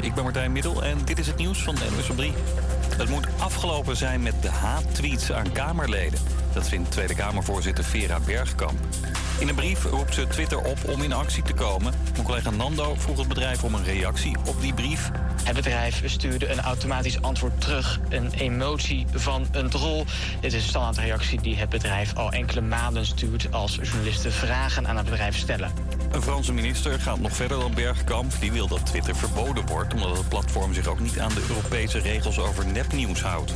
Ik ben Martijn Middel en dit is het nieuws van NWS op 3. Het moet afgelopen zijn met de haattweets aan Kamerleden. Dat vindt Tweede Kamervoorzitter Vera Bergkamp. In een brief roept ze Twitter op om in actie te komen. Mijn collega Nando vroeg het bedrijf om een reactie op die brief. Het bedrijf stuurde een automatisch antwoord terug, een emotie van een troll. Dit is een standaardreactie die het bedrijf al enkele maanden stuurt als journalisten vragen aan het bedrijf stellen. Een Franse minister gaat nog verder dan Bergkamp. Die wil dat Twitter verboden wordt, omdat het platform zich ook niet aan de Europese regels over nepnieuws houdt.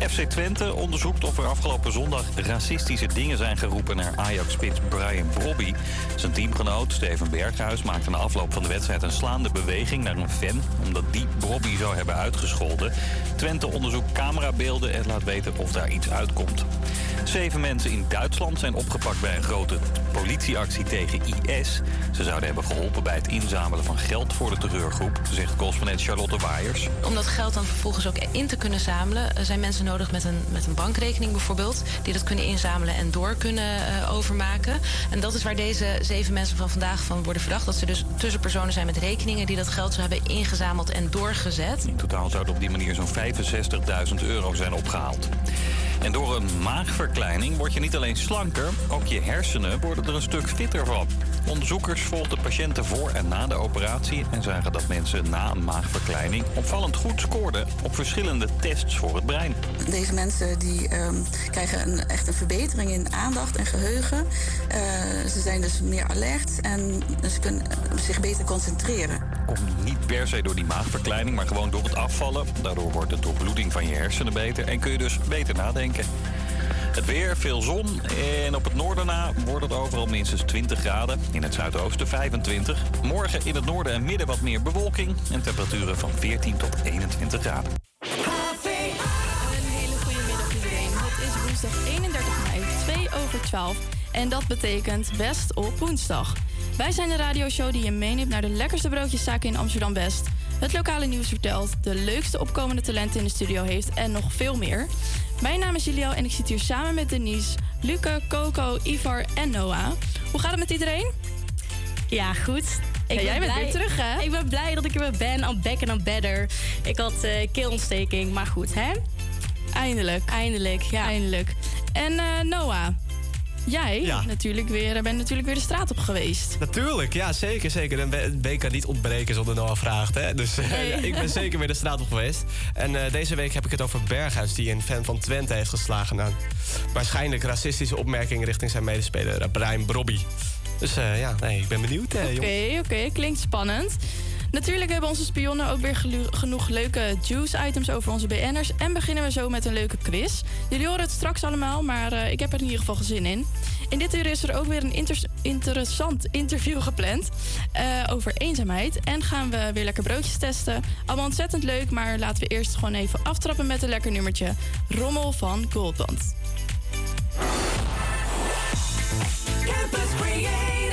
FC Twente onderzoekt of er afgelopen zondag racistische dingen zijn geroepen naar Ajax-spits Brian Brobby. Zijn teamgenoot Steven Berghuis maakte na afloop van de wedstrijd een slaande beweging naar een fan, omdat die Brobby zou hebben uitgescholden. Twente onderzoekt camerabeelden en laat weten of daar iets uitkomt. Zeven mensen in Duitsland zijn opgepakt bij een grote politieactie tegen IS. Ze zouden hebben geholpen bij het inzamelen van geld voor de terreurgroep, zegt correspondent Charlotte Waaiers. Om dat geld dan vervolgens ook in te kunnen zamelen, zijn mensen nodig met een, met een bankrekening bijvoorbeeld, die dat kunnen inzamelen en door kunnen uh, overmaken. En dat is waar deze zeven mensen van vandaag van worden verdacht. Dat ze dus tussenpersonen zijn met rekeningen die dat geld zo hebben ingezameld en doorgezet. In totaal zouden op die manier zo'n 65.000 euro zijn opgehaald. En door een maagverkleining word je niet alleen slanker, ook je hersenen worden er een stuk fitter van. Onderzoekers volgden patiënten voor en na de operatie en zagen dat mensen na een maagverkleining opvallend goed scoorden op verschillende tests voor het brein. Deze mensen die um, krijgen een, echt een verbetering in aandacht en geheugen. Uh, ze zijn dus meer alert en ze kunnen zich beter concentreren. Komt niet per se door die maagverkleining, maar gewoon door het afvallen. Daardoor wordt de doorbloeding van je hersenen beter en kun je dus beter nadenken. Het weer, veel zon. En op het noorden na wordt het overal minstens 20 graden. In het zuidoosten 25. Morgen in het noorden en midden wat meer bewolking. En temperaturen van 14 tot 21 graden. Een hele goede middag iedereen. Het is woensdag 31 mei, 2 over 12. En dat betekent best op woensdag. Wij zijn de radioshow die je meeneemt naar de lekkerste broodjeszaken in Amsterdam-West. Het lokale nieuws vertelt, de leukste opkomende talenten in de studio heeft en nog veel meer. Mijn naam is Julio en ik zit hier samen met Denise, Luca, Coco, Ivar en Noah. Hoe gaat het met iedereen? Ja, goed. Ik ja, jij bent weer terug, hè? Ik ben blij dat ik er weer ben. I'm back and I'm better. Ik had uh, keelontsteking, maar goed, hè? Eindelijk. Eindelijk, ja. Eindelijk. En uh, Noah, Jij ja. natuurlijk weer, bent natuurlijk weer de straat op geweest. Natuurlijk, ja, zeker. zeker. Een week kan niet ontbreken zonder Noah vraagt. Hè? Dus nee. ik ben zeker weer de straat op geweest. En uh, deze week heb ik het over Berghuis, die een fan van Twente heeft geslagen. aan waarschijnlijk racistische opmerkingen richting zijn medespeler Brian Brobby. Dus uh, ja, nee, ik ben benieuwd, Oké, oké, okay, klinkt spannend. Natuurlijk hebben onze spionnen ook weer genoeg leuke juice-items over onze BN'ers. En beginnen we zo met een leuke quiz. Jullie horen het straks allemaal, maar uh, ik heb er in ieder geval gezin in. In dit uur is er ook weer een inter interessant interview gepland uh, over eenzaamheid. En gaan we weer lekker broodjes testen. Allemaal ontzettend leuk, maar laten we eerst gewoon even aftrappen met een lekker nummertje. Rommel van Goldband. Campus.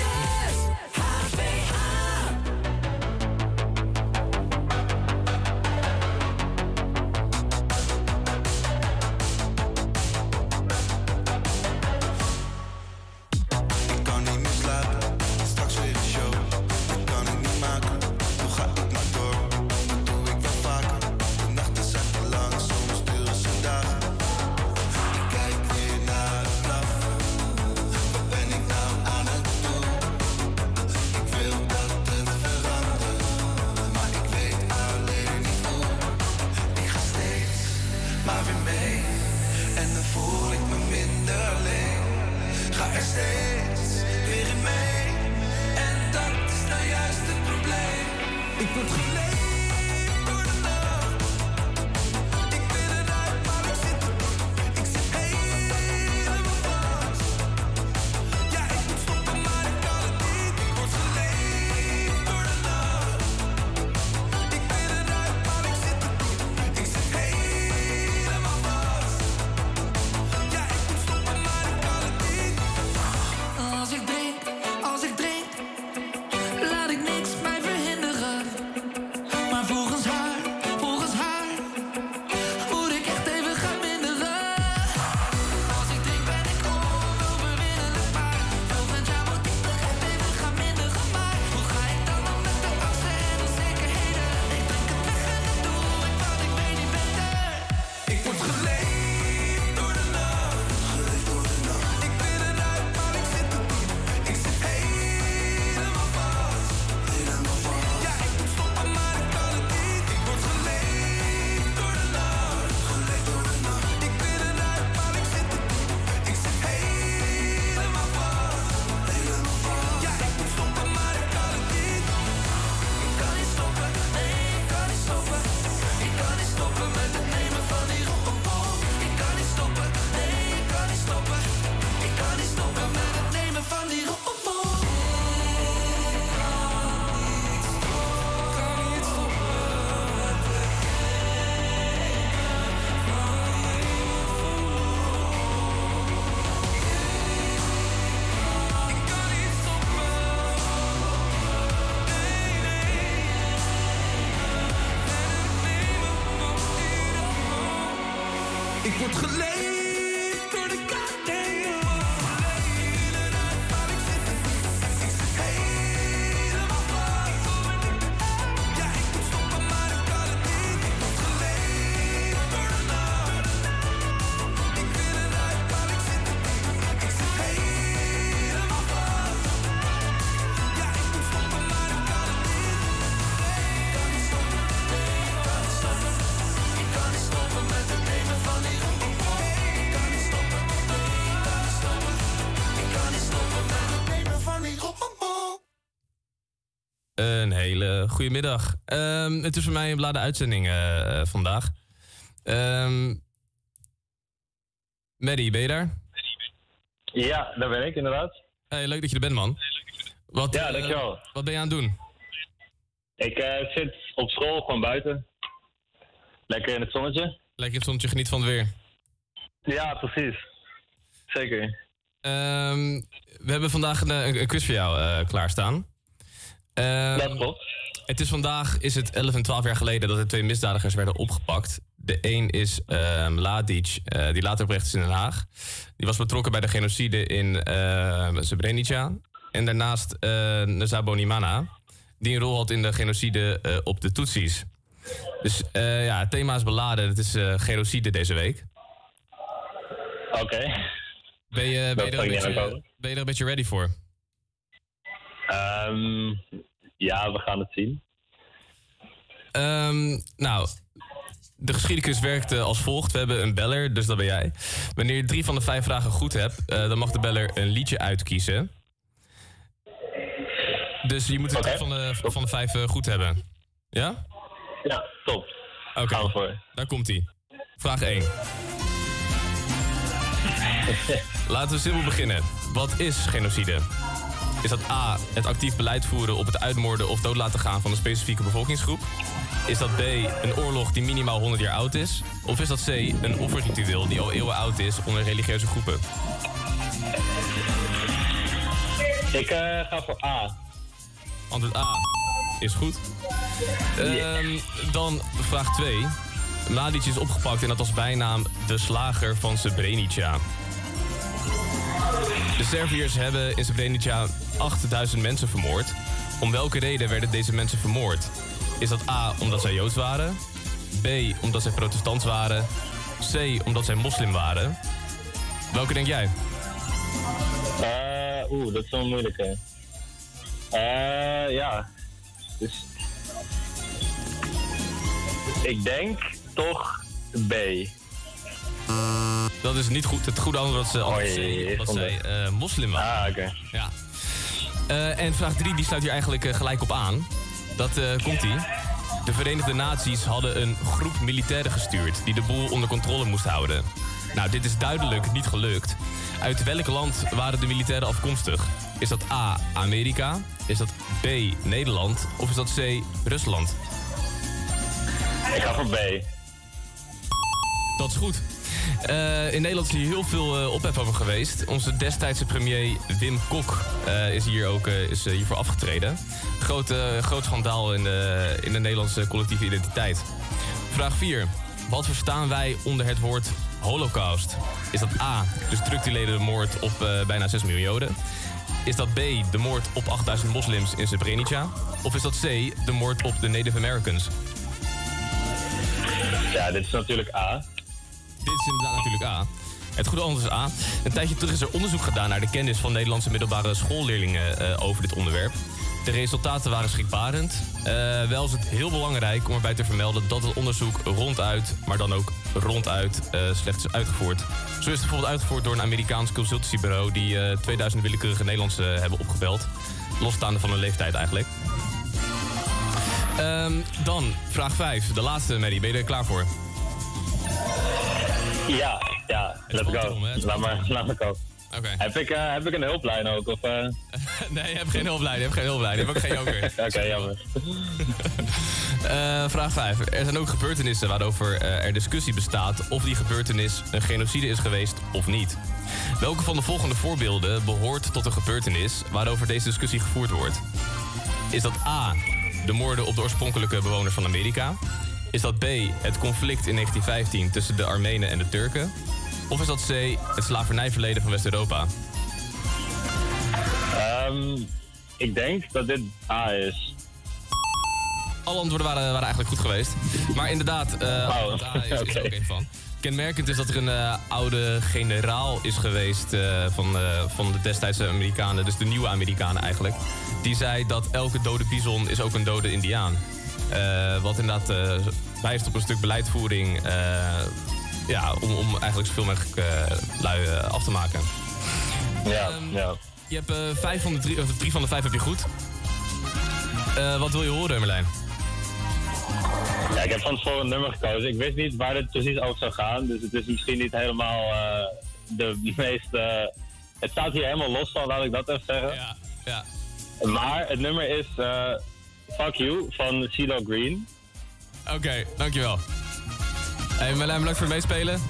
Hele goede middag. Ehm, het is voor mij een beladen uitzending eh, vandaag. Um, Maddie, ben je daar? Ja, daar ben ik inderdaad. Hey, leuk dat je er bent, man. Wat, ja, dankjewel. Uh, wat ben je aan het doen? Ik uh, zit op school, gewoon buiten. Lekker in het zonnetje. Lekker in het zonnetje, geniet van het weer. Ja, precies. Zeker. Um, we hebben vandaag een, een quiz voor jou klaarstaan. Um, dat klopt. Het is vandaag is het 11 en 12 jaar geleden dat er twee misdadigers werden opgepakt. De een is um, Mladic, uh, die later oprecht is in Den Haag. Die was betrokken bij de genocide in uh, Srebrenica. En daarnaast uh, die een rol had in de genocide uh, op de Tutsis. Dus ja, het thema is beladen. Het is genocide deze week. Oké. Okay. Ben, ben je er een beetje ready voor? Um, ja, we gaan het zien. Um, nou, de geschiedenis werkt als volgt. We hebben een beller, dus dat ben jij. Wanneer je drie van de vijf vragen goed hebt, uh, dan mag de beller een liedje uitkiezen. Dus je moet okay. drie van de, van de vijf uh, goed hebben. Ja? Ja, top. Oké, okay. daar komt hij. Vraag 1. Laten we simpel beginnen. Wat is genocide? Is dat A. het actief beleid voeren op het uitmoorden of dood laten gaan van een specifieke bevolkingsgroep? Is dat B. een oorlog die minimaal 100 jaar oud is? Of is dat C. een offerritueel die al eeuwen oud is onder religieuze groepen? Ik uh, ga voor A. Antwoord A is goed. Yeah. Um, dan vraag 2. Mladic is opgepakt en dat als bijnaam de slager van Srebrenica. De Serviërs hebben in Srebrenica 8000 mensen vermoord. Om welke reden werden deze mensen vermoord? Is dat A, omdat zij Joods waren? B, omdat zij protestant waren? C, omdat zij moslim waren? Welke denk jij? Uh, Oeh, dat is wel moeilijk, hè. Uh, ja. Dus. Ik denk toch B. Dat is niet goed. Het goede antwoord was, uh, jee, wat zij uh, moslim waren. Ah, oké. Okay. Ja. Uh, en vraag 3 die sluit hier eigenlijk uh, gelijk op aan. Dat uh, komt ie. De Verenigde Naties hadden een groep militairen gestuurd die de boel onder controle moest houden. Nou, dit is duidelijk niet gelukt. Uit welk land waren de militairen afkomstig? Is dat A. Amerika? Is dat B. Nederland? Of is dat C. Rusland? Ik ga voor B. Dat is goed. Uh, in Nederland is hier heel veel uh, ophef over geweest. Onze destijdse premier Wim Kok uh, is hier ook is, hiervoor afgetreden. Groot, groot schandaal in de, in de Nederlandse collectieve identiteit. Vraag 4. Wat verstaan wij onder het woord holocaust? Is dat A, de structurele moord op bijna 6 miljoen Joden? Is dat B, de moord op 8000 moslims in Srebrenica? Of is dat C, de moord op de Native Americans? Ja, dit is natuurlijk A. Dit is inderdaad natuurlijk A. Het goede antwoord is A. Een tijdje terug is er onderzoek gedaan naar de kennis van Nederlandse middelbare schoolleerlingen uh, over dit onderwerp. De resultaten waren schrikbarend. Uh, wel is het heel belangrijk om erbij te vermelden dat het onderzoek ronduit, maar dan ook ronduit, uh, slecht is uitgevoerd. Zo is het bijvoorbeeld uitgevoerd door een Amerikaans consultancybureau die uh, 2000 willekeurige Nederlandse hebben opgebeld. Losstaande van hun leeftijd eigenlijk. Um, dan vraag 5, de laatste, Mary. Ben je er klaar voor? Ja, ja, let's go. Laat maar, laat maar komen. Okay. Heb, ik, uh, heb ik een hulplijn ook? Of, uh... nee, je hebt geen hulplijn. Je hebt geen hulplijn. Je hebt ook geen joker. Oké, okay, jammer. uh, vraag 5. Er zijn ook gebeurtenissen waarover er discussie bestaat of die gebeurtenis een genocide is geweest of niet. Welke van de volgende voorbeelden behoort tot een gebeurtenis waarover deze discussie gevoerd wordt? Is dat A. De moorden op de oorspronkelijke bewoners van Amerika? Is dat B, het conflict in 1915 tussen de Armenen en de Turken? Of is dat C, het slavernijverleden van West-Europa? Um, ik denk dat dit A is. Alle antwoorden waren, waren eigenlijk goed geweest. Maar inderdaad, uh, oh, A is, is okay. er ook van. Kenmerkend is dat er een uh, oude generaal is geweest uh, van, van de destijdse Amerikanen, dus de nieuwe Amerikanen eigenlijk. Die zei dat elke dode bison is ook een dode indiaan. Uh, wat inderdaad uh, wijst op een stuk beleidvoering. Uh, ja, om, om eigenlijk zoveel mogelijk lui af te maken. Ja, um, ja. Je hebt vijf van de drie, of drie van de vijf heb je goed. Wat wil je horen, Merlijn? Ja, ik heb van tevoren een nummer gekozen. Ik wist niet waar het precies over zou gaan. Dus het is misschien niet helemaal uh, de meest... het staat hier helemaal los van, laat ik dat even zeggen. Ja, ja. Maar het nummer is Fuck You van CeeLo Green. Oké, okay, dankjewel. Hey Merlijn, bedankt voor het meespelen.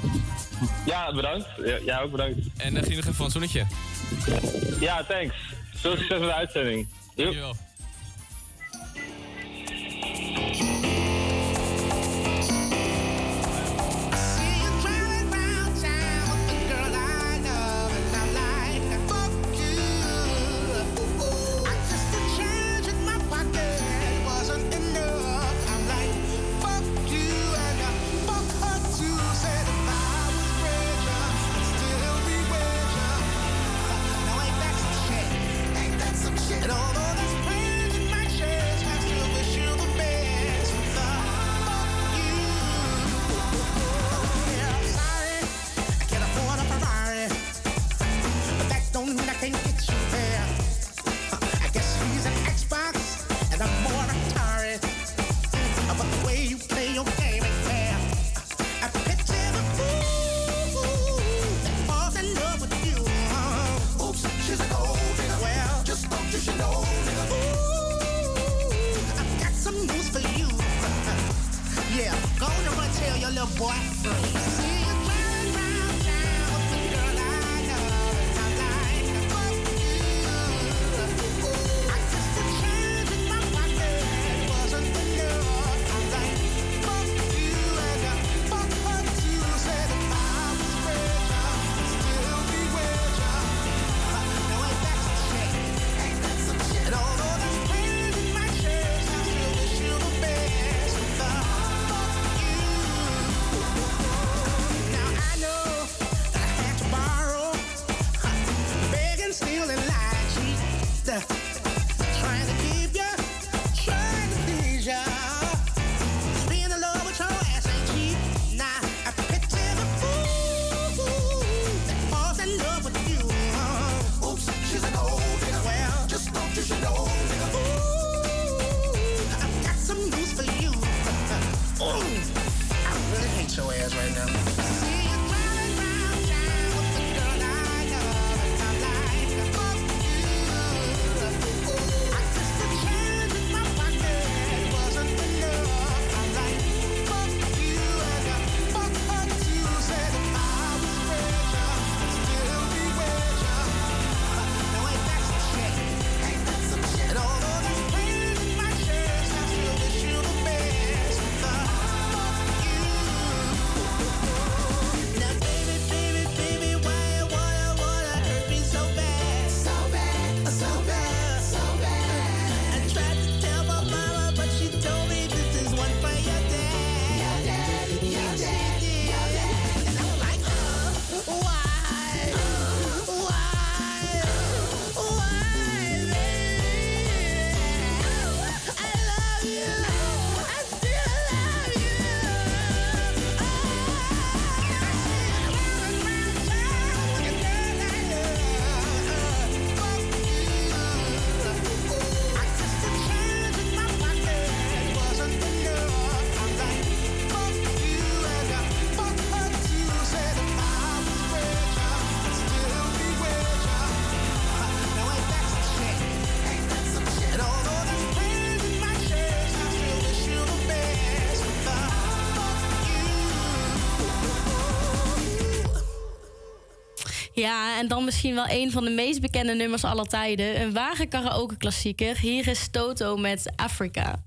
Ja, bedankt. Ja, ja ook bedankt. En uh, zie je nog even van zonnetje. Ja, thanks. Veel succes met de uitzending. Dankjewel. Ja, en dan misschien wel een van de meest bekende nummers aller tijden. Een ware karaoke klassieker. Hier is Toto met Afrika.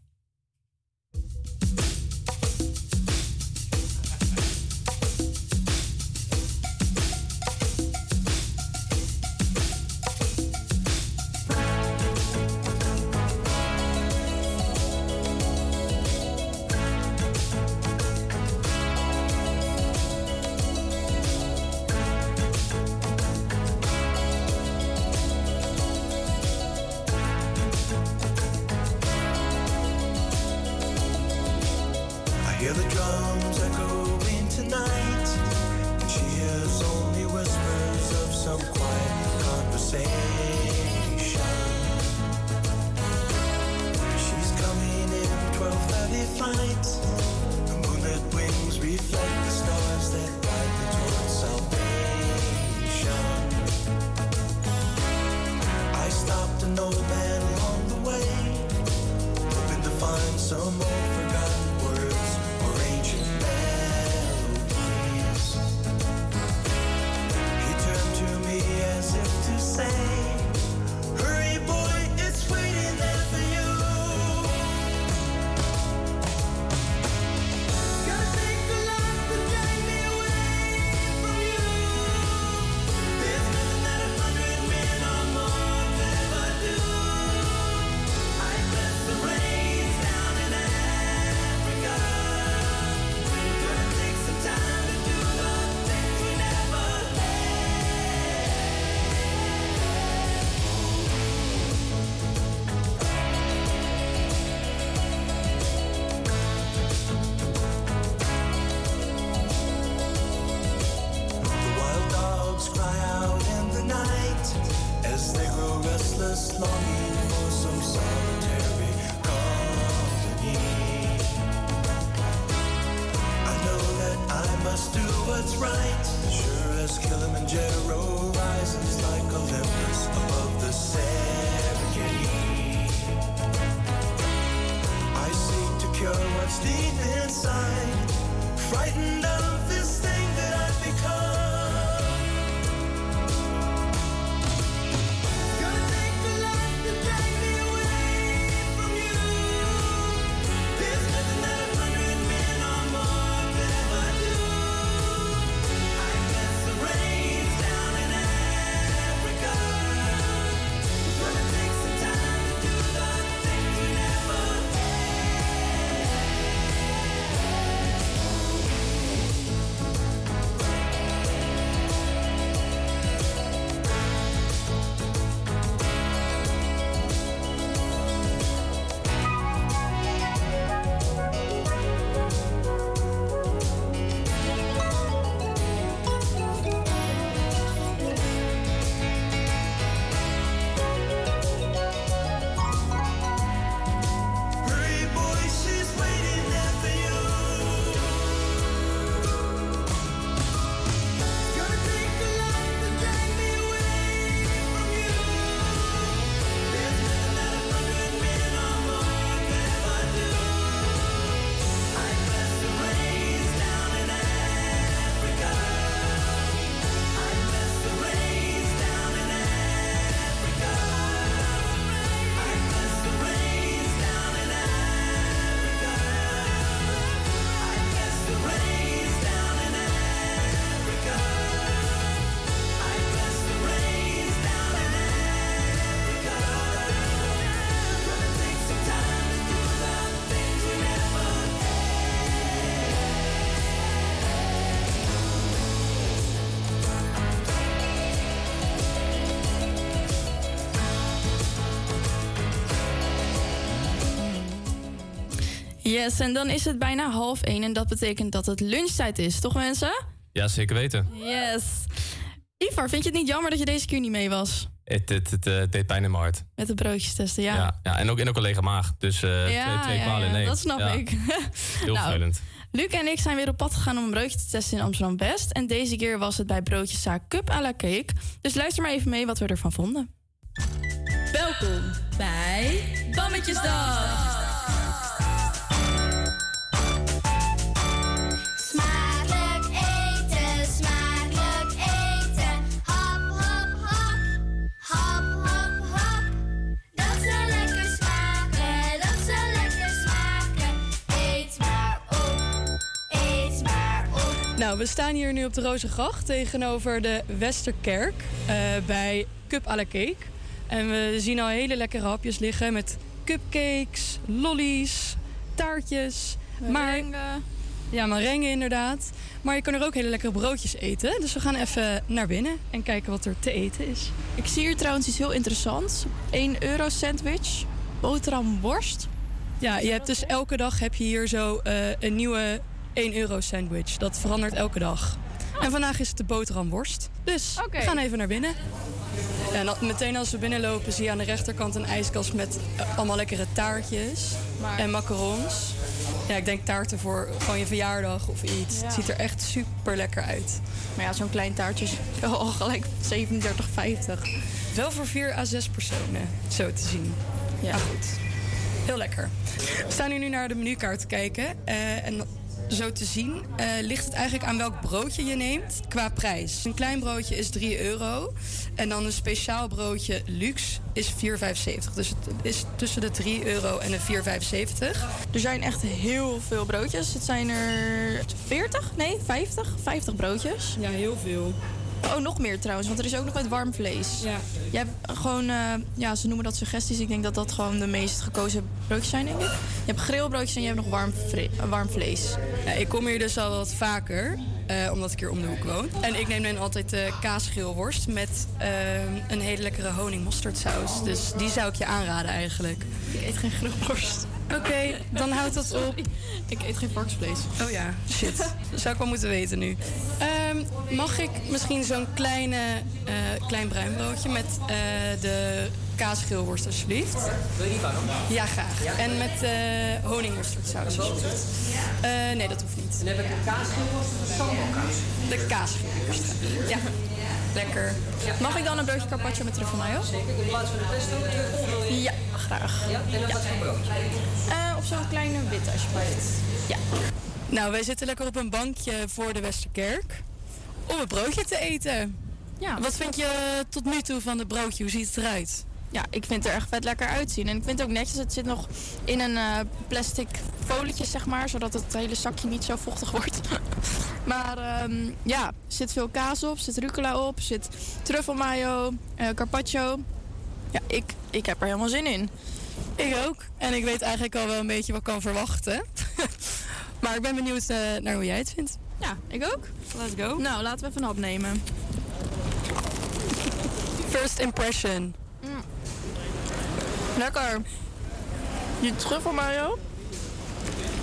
Yes, en dan is het bijna half één en dat betekent dat het lunchtijd is, toch mensen? Ja, zeker weten. Yes. Ivar, vind je het niet jammer dat je deze keer niet mee was? Het, het, het, eh, deed pijn in mijn hart. Met de broodjes testen, ja. Ja. Ja, en, ook, ook een lege maag. Dus eh, twee, twee ja, kwalen in ja, één. dat snap Ja, ik. Heel Nou, vervelend. Luc en ik zijn weer op pad gegaan om een broodje te testen in Amsterdam West. En deze keer was het bij broodjeszaak Cup à la Cake. Dus luister maar even mee wat we ervan vonden. Welkom bij Bammetjesdag. Nou, we staan hier nu op de Rozengracht tegenover de Westerkerk eh, bij Cup à la Cake. En we zien al hele lekkere hapjes liggen met cupcakes, lollies, taartjes. Maar, ja, marengen inderdaad. Maar je kan er ook hele lekkere broodjes eten. Dus we gaan even naar binnen en kijken wat er te eten is. Ik zie hier trouwens iets heel interessants. 1 euro sandwich, boterham worst. Ja, je hebt dus elke dag heb je hier zo eh, een nieuwe 1 euro sandwich. Dat verandert elke dag. En vandaag is het de boterhamworst. Dus we gaan even naar binnen. Ja, en meteen als we binnenlopen zie je aan de rechterkant een ijskast met eh, allemaal lekkere taartjes en macarons. Ja, ik denk taarten voor gewoon je verjaardag of iets. Ja. Het ziet er echt super lekker uit. Maar ja, zo'n klein taartje is wel al gelijk 37,50. Wel voor 4 à 6 personen, zo te zien. Ja. Maar goed, heel lekker. We staan hier nu naar de menukaart te kijken. eh, en zo te zien eh, ligt het eigenlijk aan welk broodje je neemt qua prijs. Een klein broodje is 3 euro. En dan een speciaal broodje luxe is 4,75. Dus het is tussen de 3 euro en de 4,75. Er zijn echt heel veel broodjes. Het zijn er 40? Nee, 50? 50 broodjes. Ja, heel veel. Oh, nog meer trouwens, want er is ook nog met warm vlees. Ja. Je hebt gewoon, eh, ja, ze noemen dat suggesties. Ik denk dat dat gewoon de meest gekozen broodjes zijn, denk ik. Je hebt grillbroodjes en je hebt nog warm, eh, warm vlees. Ja, ik kom hier dus al wat vaker, eh, omdat ik hier om de hoek woon. En ik neem dan altijd de kaasgrillworst met eh, een hele lekkere honing-mosterdsaus. Dus die zou ik je aanraden eigenlijk. Ik eet geen grillworst. Oké, dan houdt dat op. Ik eet geen varkensvlees. Oh ja, shit. Dat zou ik wel moeten weten nu. Ehm, mag ik misschien zo'n kleine, eh, klein bruin broodje met eh, de kaasgeelworst alsjeblieft. Wil je die? Ja, graag. En met uh, honingmosterdsaus alsjeblieft. Nee, dat hoeft niet. En heb ik een kaasgeelworst of een salmonkaas? De kaasgeelworst. Ja, lekker. Mag ik dan een broodje carpaccio met truffel mayo? Zeker. In plaats van de pesto truffel? Ja, graag. Ja, en dan wat voor broodje? Eh, of zo'n kleine witte alsjeblieft. Ja. Nou, wij zitten lekker op een bankje voor de Westerkerk om een broodje te eten. Ja. Wat vind je tot nu toe van het broodje? Hoe ziet het eruit? Ja, ik vind het er echt vet lekker uitzien. En ik vind het ook netjes, het zit nog in een eh, plastic folietje, zeg maar, zodat het hele zakje niet zo vochtig wordt. maar ehm, ja, er zit veel kaas op, zit rucola op, zit truffelmayo, eh carpaccio. Ja, ik, ik heb er helemaal zin in. Ik ook. En ik weet eigenlijk al wel een beetje wat ik kan verwachten. maar ik ben benieuwd eh, naar hoe jij het vindt. Ja, ik ook. Let's go. Nou, laten we even een hap nemen. First impression. Lekker. Die truffelmayo,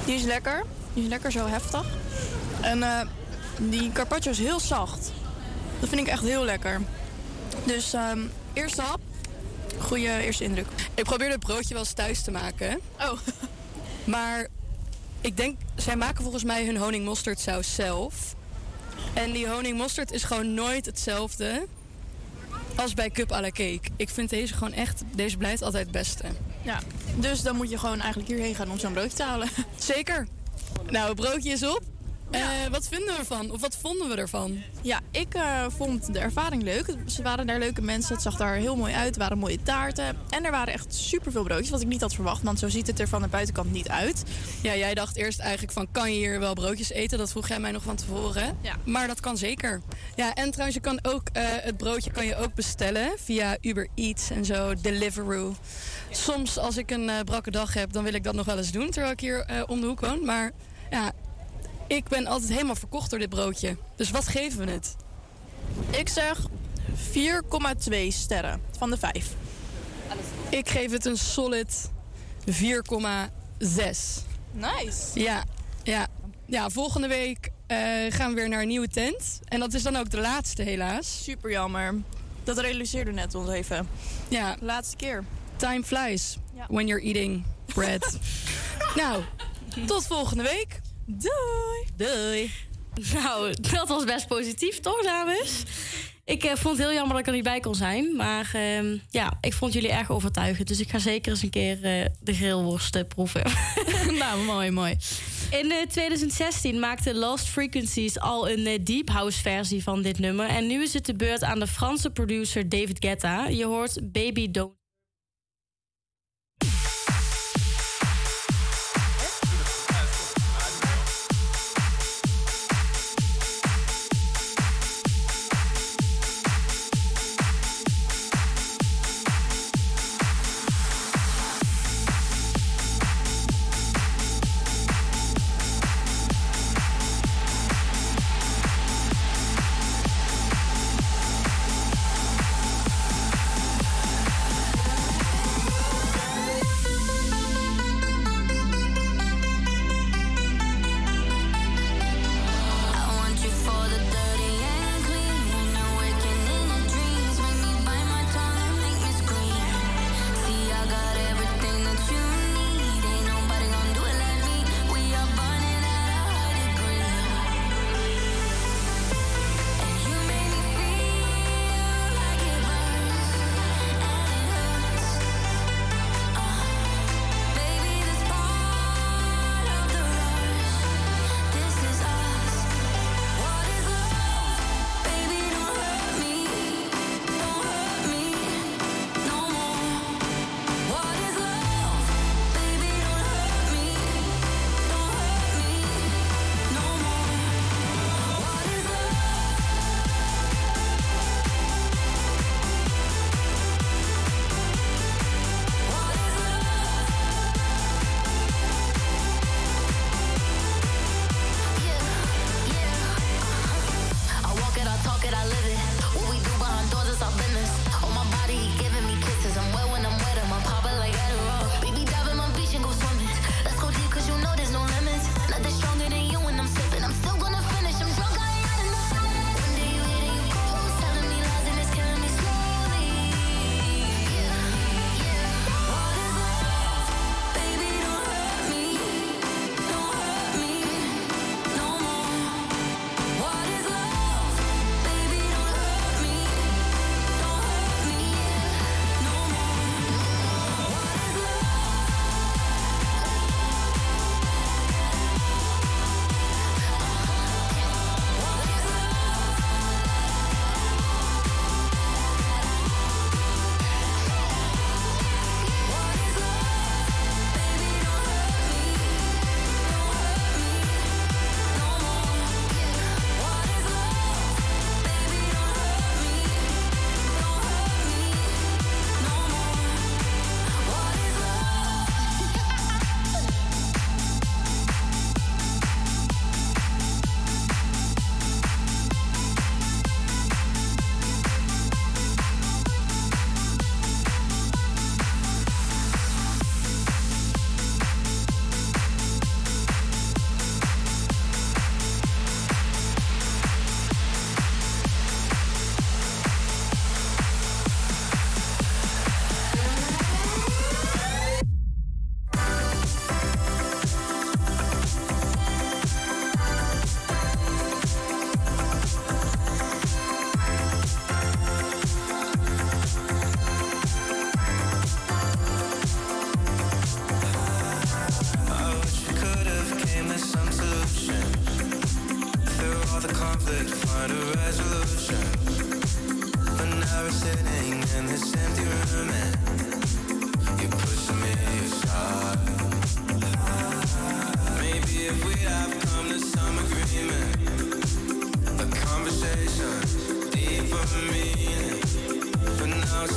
die is lekker. Die is lekker zo heftig. En eh, die carpaccio is heel zacht. Dat vind ik echt heel lekker. Dus ehm, eerste hap. Goeie eerste indruk. Ik probeer het broodje wel eens thuis te maken. Oh. Maar ik denk, zij maken volgens mij hun honingmosterdsaus zelf. En die honingmosterd is gewoon nooit hetzelfde als bij cup à la cake. Ik vind deze gewoon echt, deze blijft altijd het beste. Ja, dus dan moet je gewoon eigenlijk hierheen gaan om zo'n broodje te halen. Zeker. Nou, het broodje is op. Eh, wat vinden we ervan? Of wat vonden we ervan? Ja, ik eh, vond de ervaring leuk. Ze waren daar leuke mensen. Het zag er heel mooi uit. Er waren mooie taarten. En er waren echt superveel broodjes. Wat ik niet had verwacht. Want zo ziet het er van de buitenkant niet uit. Ja, jij dacht eerst eigenlijk van... kan je hier wel broodjes eten? Dat vroeg jij mij nog van tevoren. Ja. Maar dat kan zeker. Ja, en trouwens, je kan ook, eh, het broodje kan je ook bestellen... via Uber Eats en zo, Deliveroo. Soms als ik een brakke dag heb... dan wil ik dat nog wel eens doen... terwijl ik hier om de hoek woon. Maar ja, ik ben altijd helemaal verkocht door dit broodje. Dus wat geven we het? Ik zeg 4,2 sterren van de 5. Ik geef het een solid 4,6. Nice. Ja, ja. ja volgende week eh, gaan we weer naar een nieuwe tent. En dat is dan ook de laatste, helaas. Super jammer. Dat realiseerde net ons even. Ja. Laatste keer. Time flies Ja. when you're eating bread. nou, tot volgende week. Doei. Doei. Nou, dat was best positief, toch, dames? Ik eh, vond het heel jammer dat ik er niet bij kon zijn. Maar ehm, ja, ik vond jullie erg overtuigend. Dus ik ga zeker eens een keer eh, de grillworst eh, proeven. nou, mooi, mooi. In eh, 2016 maakte Lost Frequencies al een eh, deep house versie van dit nummer. En nu is het de beurt aan de Franse producer David Guetta. Je hoort Baby Don't.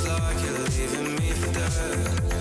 Like you're leaving me for dead.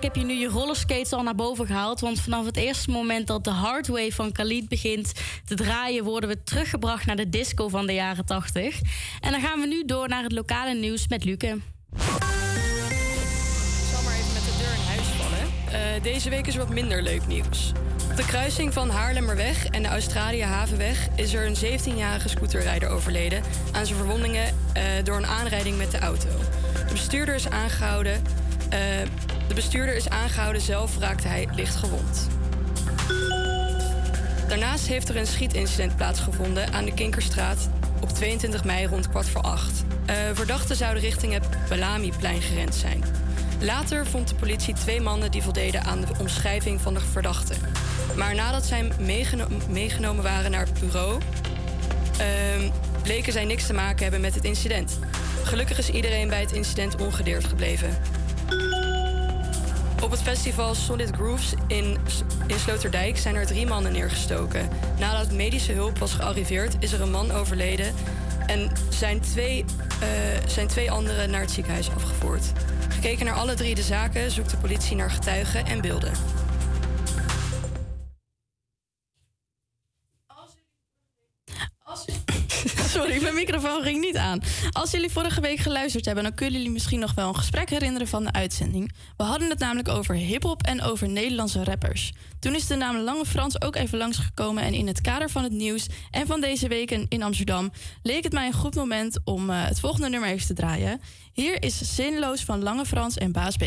Waarschijnlijk heb je nu je rollerskates al naar boven gehaald. Want vanaf het eerste moment dat de hardway van Khalid begint te draaien, worden we teruggebracht naar de disco van de jaren 80. En dan gaan we nu door naar het lokale nieuws met Luke. Ik maar even met de deur in huis. Eh, deze week is wat minder leuk nieuws. Op de kruising van Haarlemmerweg en de Australië Havenweg is er een 17-jarige scooterrijder overleden aan zijn verwondingen eh, door een aanrijding met de auto. De bestuurder is aangehouden. eh, bestuurder is aangehouden, zelf raakte hij licht gewond. Daarnaast heeft er een schietincident plaatsgevonden aan de Kinkerstraat op 22 mei rond kwart voor acht. Eh, verdachten zouden richting het Bellamy-plein gerend zijn. Later vond de politie twee mannen die voldeden aan de omschrijving van de verdachte. Maar nadat zij meegeno- meegenomen waren naar het bureau, ehm, bleken zij niks te maken hebben met het incident. Gelukkig is iedereen bij het incident ongedeerd gebleven. Op het festival Solid Grooves in, Sloterdijk zijn er drie mannen neergestoken. Nadat medische hulp was gearriveerd, is er een man overleden en zijn twee, eh, zijn twee anderen naar het ziekenhuis afgevoerd. Gekeken naar alle drie de zaken zoekt de politie naar getuigen en beelden. Microfoon ging niet aan. Als jullie vorige week geluisterd hebben, dan kunnen jullie misschien nog wel een gesprek herinneren van de uitzending. We hadden het namelijk over hip-hop en over Nederlandse rappers. Toen is de naam Lange Frans ook even langsgekomen en in het kader van het nieuws en van deze week in- in Amsterdam leek het mij een goed moment om eh, het volgende nummer even te draaien. Hier is Zinloos van Lange Frans en Baas B.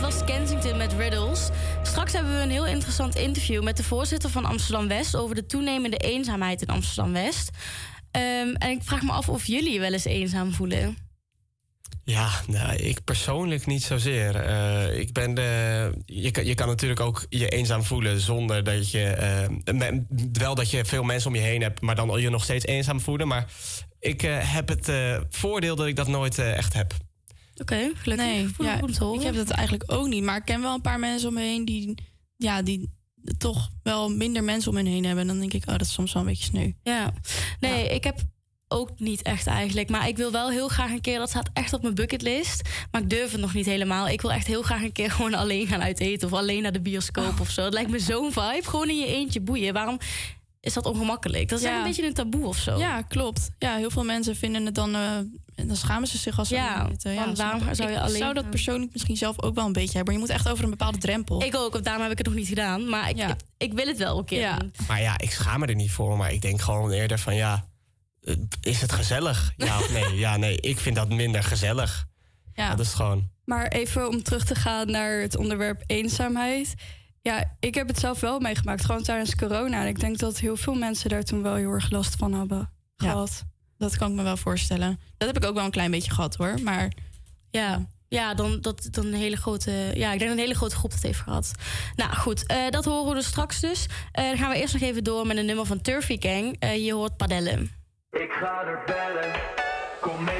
dit was Kensington met Riddles. Straks hebben we een heel interessant interview met de voorzitter van Amsterdam West over de toenemende eenzaamheid in Amsterdam West. Ehm, en ik vraag me af of jullie je wel eens eenzaam voelen. Ja, nou, ik persoonlijk niet zozeer. Eh, ik ben de, je, kan, je kan natuurlijk ook je eenzaam voelen zonder dat je. eh, wel dat je veel mensen om je heen hebt, maar dan je nog steeds eenzaam voelen. Maar ik eh, heb het eh, voordeel dat ik dat nooit eh, echt heb. Oké, gelukkig. Nee, ja, ik goed te horen. ik heb dat eigenlijk ook niet. Maar ik ken wel een paar mensen om me heen die, ja, die toch wel minder mensen om hen heen hebben. En dan denk ik, oh, dat is soms wel een beetje sneu. Ja, nee, ik heb ook niet echt eigenlijk. Maar ik wil wel heel graag een keer, dat staat echt op mijn bucketlist. Maar ik durf het nog niet helemaal. Ik wil echt heel graag een keer gewoon alleen gaan uit eten. Of alleen naar de bioscoop of zo. Het lijkt me zo'n vibe. Gewoon in je eentje boeien. Waarom is dat ongemakkelijk? Dat is Ja. een beetje een taboe of zo. Ja, klopt. Ja, heel veel mensen vinden het dan... eh, en dan schamen ze zich als ze Ja, eten. want snap waarom zou je Ik alleen zou dat persoonlijk misschien zelf ook wel een beetje hebben. Maar je moet echt over een bepaalde drempel. Ik ook, daarom heb ik het nog niet gedaan. Maar ik, ik, ik wil het wel een keer doen. Maar ja, ik schaam me er niet voor. Maar ik denk gewoon eerder van ja, eh, is het gezellig? Ja of nee? Ja, nee, ik vind dat minder gezellig. Ja. Dat is gewoon. Maar even om terug te gaan naar het onderwerp eenzaamheid. Ja, ik heb het zelf wel meegemaakt, gewoon tijdens corona. En ik denk dat heel veel mensen daar toen wel heel erg last van hebben gehad. Dat kan ik me wel voorstellen. Dat heb ik ook wel een klein beetje gehad hoor. Maar Ja, ja dan, dat, dan een hele grote. Ja, ik denk dat een hele grote groep dat heeft gehad. Nou goed, eh, dat horen we dus straks dus. Eh, dan gaan we eerst nog even door met een nummer van Turfy Gang. Eh, je hoort padellen. Ik ga er bellen, kom mee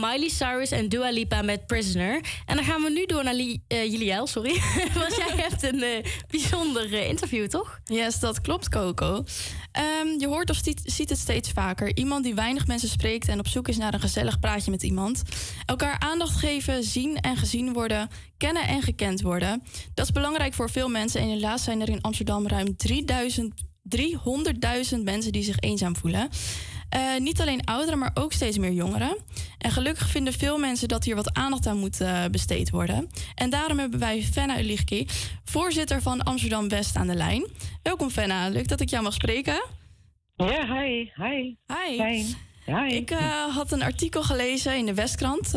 waren Miley Cyrus en Dua Lipa met Prisoner. En dan gaan we nu door naar Li- eh, Juliel, sorry. Want jij hebt een eh, bijzonder eh, interview, toch? Yes, dat klopt, Coco. Ehm, je hoort of ziet, ziet het steeds vaker. Iemand die weinig mensen spreekt en op zoek is naar een gezellig praatje met iemand. Elkaar aandacht geven, zien en gezien worden, kennen en gekend worden. Dat is belangrijk voor veel mensen. En helaas zijn er in Amsterdam ruim 3000 300.000 mensen die zich eenzaam voelen. Eh, niet alleen ouderen, maar ook steeds meer jongeren. En gelukkig vinden veel mensen dat hier wat aandacht aan moet eh, besteed worden. En daarom hebben wij Fenna Uligki, voorzitter van Amsterdam West, aan de lijn. Welkom Fenna, leuk dat ik jou mag spreken. Ja, hi. Hi. Hi. Hi. Ik eh, had een artikel gelezen in de Westkrant.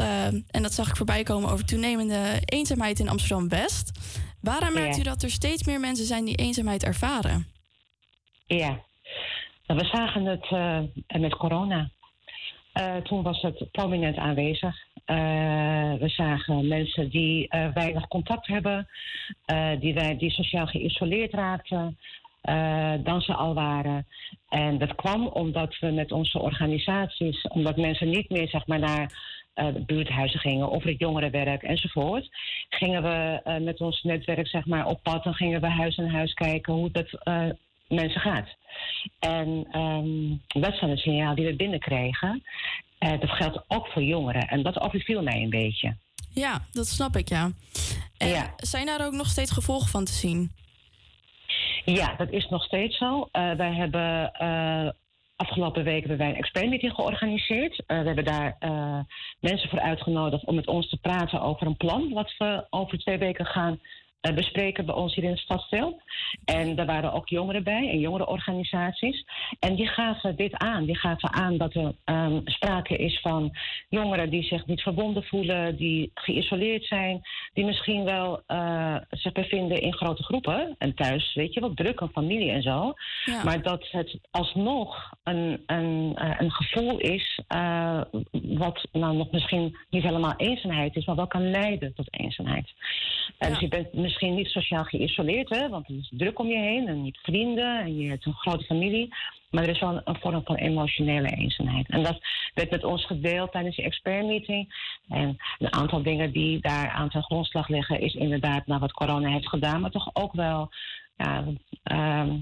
en dat zag ik voorbij komen over toenemende eenzaamheid in Amsterdam West. Waaraan merkt Ja. u dat er steeds meer mensen zijn die eenzaamheid ervaren? Ja. Nou, We zagen het eh, met corona. Eh, toen was het prominent aanwezig. Eh, we zagen mensen die weinig contact hebben, die, wij, die sociaal geïsoleerd raakten, dan ze al waren. En dat kwam omdat we met onze organisaties, omdat mensen niet meer zeg maar, naar buurthuizen gingen of het jongerenwerk enzovoort, gingen we met ons netwerk zeg maar, op pad en gingen we huis aan huis kijken hoe dat mensen gaat. En ehm, dat is dan het signaal die we binnenkregen. Eh, dat geldt ook voor jongeren. En dat overviel mij een beetje. Ja, dat snap ik, ja. En zijn daar ook nog steeds gevolgen van te zien? Ja, dat is nog steeds zo. Eh, wij hebben eh, afgelopen week hebben wij een expertmeeting georganiseerd. We hebben daar mensen voor uitgenodigd om met ons te praten over een plan wat we over twee weken gaan bespreken bij ons hier in het stadsdeel. En daar waren ook jongeren bij en jongerenorganisaties. En die gaven dit aan. Die gaven aan dat er ehm, sprake is van jongeren die zich niet verbonden voelen, die geïsoleerd zijn, die misschien wel eh, zich bevinden in grote groepen en thuis, weet je wel, druk, een familie en zo. Ja. Maar dat het alsnog een, een, eh, een gevoel is eh, wat nou nog misschien niet helemaal eenzaamheid is, maar wel kan leiden tot eenzaamheid. Eh, Dus je bent misschien niet sociaal geïsoleerd, hè, want er is druk om je heen en hebt vrienden en je hebt een grote familie. Maar er is wel een, vorm van emotionele eenzaamheid. En dat werd met ons gedeeld tijdens die expertmeeting. En een aantal dingen die daar aan ten grondslag liggen, is inderdaad naar wat corona heeft gedaan, maar toch ook wel ja, ehm,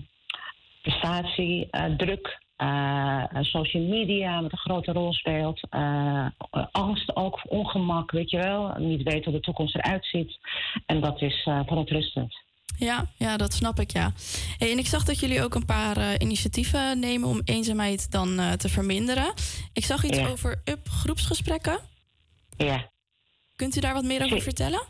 prestatie, eh, druk, eh, eh, social media wat een grote rol speelt. eh, angst ook, ongemak, weet je wel. Niet weten hoe de toekomst eruit ziet. En dat is eh verontrustend. Ja, ja, dat snap ik, ja. Hey, en ik zag dat jullie ook een paar initiatieven nemen om eenzaamheid dan te verminderen. Ik zag iets Ja. over UP groepsgesprekken. Ja. Kunt u daar wat meer over vertellen?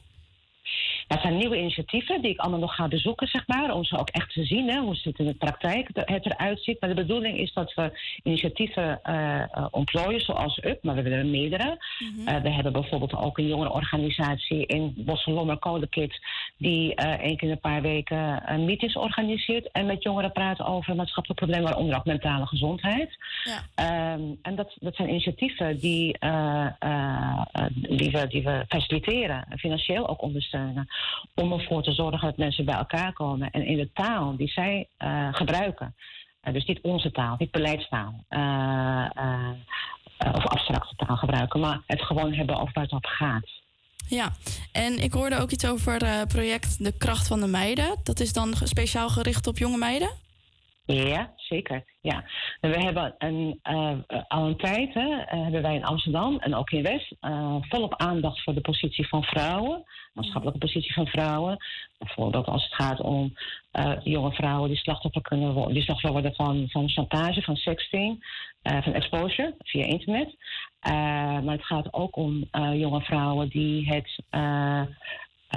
Dat zijn nieuwe initiatieven die ik allemaal nog ga bezoeken, zeg maar. Om ze ook echt te zien, hè, hoe het in de praktijk het eruit ziet. Maar de bedoeling is dat we initiatieven eh ontplooien, zoals UP, maar we hebben er meerdere. Eh, we hebben bijvoorbeeld ook een jongerenorganisatie in Bosselommer Codekit... die eh één keer in een paar weken eh, meetings organiseert... en met jongeren praat over maatschappelijke problemen, waaronder ook mentale gezondheid. Ehm, en dat, dat zijn initiatieven die, eh, die, we, die we faciliteren, financieel ook ondersteunen. Om ervoor te zorgen dat mensen bij elkaar komen en in de taal die zij gebruiken. dus niet onze taal, niet beleidstaal. of abstracte taal gebruiken, maar het gewoon hebben over waar het op gaat. Ja, en ik hoorde ook iets over het project De Kracht van de Meiden. Dat is dan speciaal gericht op jonge meiden? Ja, zeker. Ja. We hebben een, eh, eh, al een tijd, hè, eh, hebben wij in Amsterdam en ook in West, eh, volop aandacht voor de positie van vrouwen, maatschappelijke positie van vrouwen. Bijvoorbeeld als het gaat om eh, jonge vrouwen die slachtoffer kunnen worden, die slachtoffer worden van, van chantage, van sexting, eh, van exposure via internet. Eh, maar het gaat ook om eh, jonge vrouwen die het uh,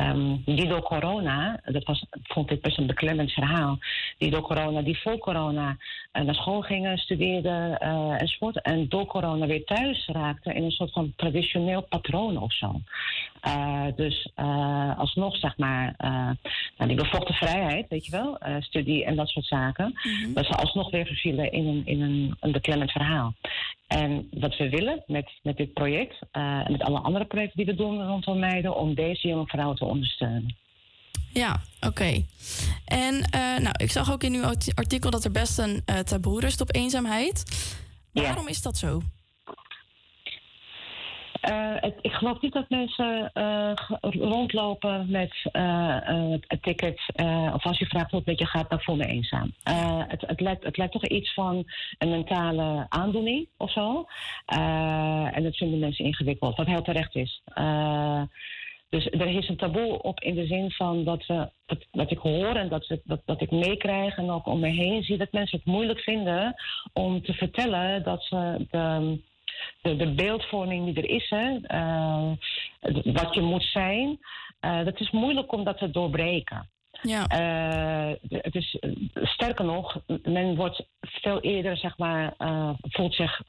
Um, die door corona, dat was, vond ik best een beklemmend verhaal, die door corona, die voor corona uh, naar school gingen, studeerden uh, enzovoort, en door corona weer thuis raakten in een soort van traditioneel patroon of zo. Uh, dus alsnog, zeg maar, nou, die bevochten vrijheid, weet je wel, studie en dat soort zaken, mm-hmm. dat ze alsnog weer vervielen in een, in een, een beklemmend verhaal. En wat we willen met, met dit project en met alle andere projecten die we doen rondom meiden, om deze jonge vrouwen te ondersteunen. Ja, oké. Okay. En uh, nou, ik zag ook in uw artikel dat er best een uh, taboe rust op eenzaamheid. Waarom is dat zo? Eh, het- ik geloof niet dat mensen eh, rondlopen met eh, eh, het ticket. eh, of als je vraagt hoe het met je gaat, dan voel me eenzaam. Eh, het, het, lijkt, het lijkt toch iets van een mentale aandoening of zo. Eh, en dat vinden mensen ingewikkeld, wat heel terecht is. Dus er is een taboe op in de zin van dat, we, dat, dat ik hoor en dat, dat, dat ik meekrijg en ook om me heen zie dat mensen het moeilijk vinden om te vertellen dat ze de, de, de beeldvorming die er is, hè, eh, wat je moet zijn, eh, dat is moeilijk om dat te doorbreken. Ja. Eh, het is, sterker nog, men wordt veel eerder, zeg maar, voelt zich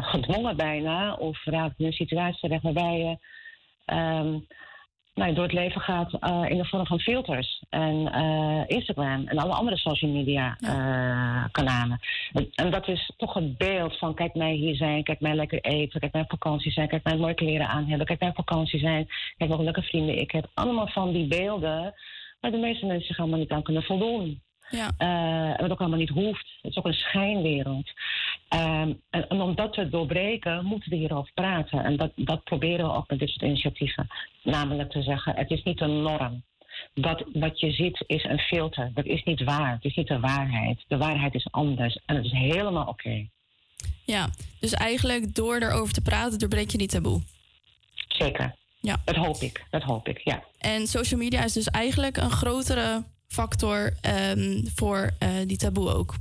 gedwongen bijna, of raakt in een situatie terecht waarbij je ehm, nou, door het leven gaat eh, in de vorm van filters en eh, Instagram en alle andere social media eh, kanalen. En, en dat is toch het beeld van kijk mij hier zijn, kijk mij lekker eten, kijk mij op vakantie zijn, kijk mij mooie kleren aan hebben, kijk mij op vakantie zijn, kijk welke leuke vrienden ik heb. Allemaal van die beelden waar de meeste mensen zich allemaal niet aan kunnen voldoen. Ja. En wat ook allemaal niet hoeft. Het is ook een schijnwereld. En, en om dat te doorbreken, moeten we hierover praten. En dat, dat proberen we ook met dit soort initiatieven. Namelijk te zeggen, het is niet een norm. Dat wat je ziet is een filter. Dat is niet waar. Het is niet de waarheid. De waarheid is anders. En het is helemaal oké. Ja, dus eigenlijk door erover te praten, doorbreek je die taboe. Zeker. Ja. Dat hoop ik. Dat hoop ik, ja. En social media is dus eigenlijk een grotere factor ehm, voor eh, die taboe ook.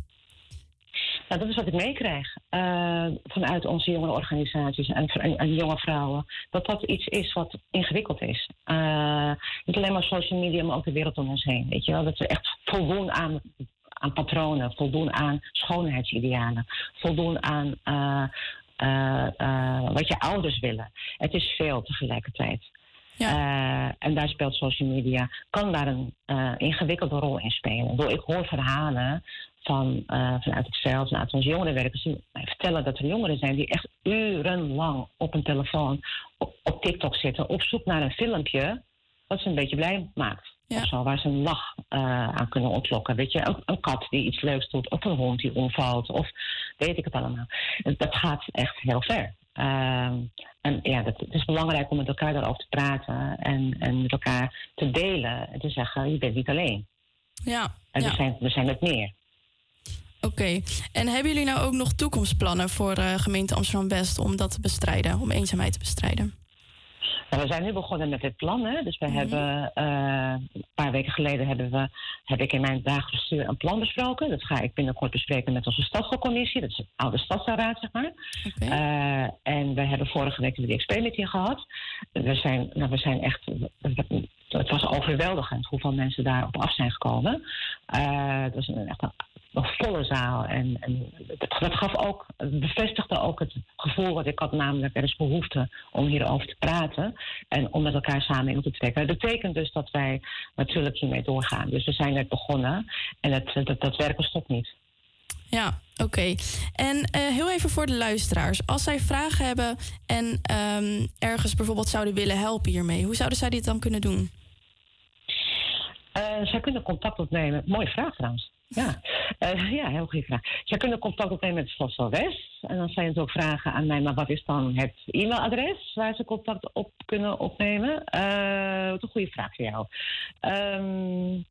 Nou, dat is wat ik meekrijg eh, vanuit onze jonge organisaties en, en, en jonge vrouwen. Dat dat iets is wat ingewikkeld is. Eh, niet alleen maar social media, maar ook de wereld om ons heen. Weet je wel? Dat we echt voldoen aan, aan patronen, voldoen aan schoonheidsidealen, voldoen aan wat je ouders willen. Het is veel tegelijkertijd. Eh, en daar speelt social media, kan daar een eh, ingewikkelde rol in spelen. Ik hoor verhalen van, eh, vanuit het veld, vanuit onze jongerenwerkers, die mij vertellen dat er jongeren zijn die echt urenlang op een telefoon, op, op TikTok zitten, op zoek naar een filmpje wat ze een beetje blij maakt. Of zo, waar ze een lach aan kunnen ontlokken. Weet je, een, een kat die iets leuks doet, of een hond die omvalt, of weet ik het allemaal. Dat gaat echt heel ver. Ehm, en ja, dat, het is belangrijk om met elkaar daarover te praten en, en met elkaar te delen en te zeggen: je bent niet alleen. Ja, En ja. we, zijn, we zijn met meer. Oké. En hebben jullie nou ook nog toekomstplannen voor eh, gemeente Amsterdam-West om dat te bestrijden, om eenzaamheid te bestrijden? Nou, we zijn nu begonnen met dit plan. Hè? Dus we Mhm. hebben eh, een paar weken geleden hebben we, heb ik in mijn dagelijks bestuur een plan besproken. Dat ga ik binnenkort bespreken met onze stadscommissie. Dat is de oude stadsraad, zeg maar. Eh, en we hebben vorige week de XP-meeting gehad. We zijn, nou, we zijn echt. Het was overweldigend hoeveel mensen daarop af zijn gekomen. Eh, het was een, echt een, een volle zaal. En, en dat, gaf ook, bevestigde ook het gevoel wat ik had, namelijk er is behoefte om hierover te praten en om met elkaar samen in te trekken. Dat betekent dus dat wij natuurlijk hiermee doorgaan. Dus we zijn net begonnen en het, dat, dat werken stopt niet. Ja, oké. En eh, heel even voor de luisteraars. Als zij vragen hebben en ehm, ergens bijvoorbeeld zouden willen helpen hiermee, hoe zouden zij dit dan kunnen doen? Eh, zij kunnen contact opnemen. Mooie vraag trouwens. Ja, Eh, ja heel goede vraag. Zij kunnen contact opnemen met Slossel West. En dan zijn ze ook vragen aan mij, maar wat is dan het e-mailadres waar ze contact op kunnen opnemen? Eh, wat een goede vraag voor jou. Ehm,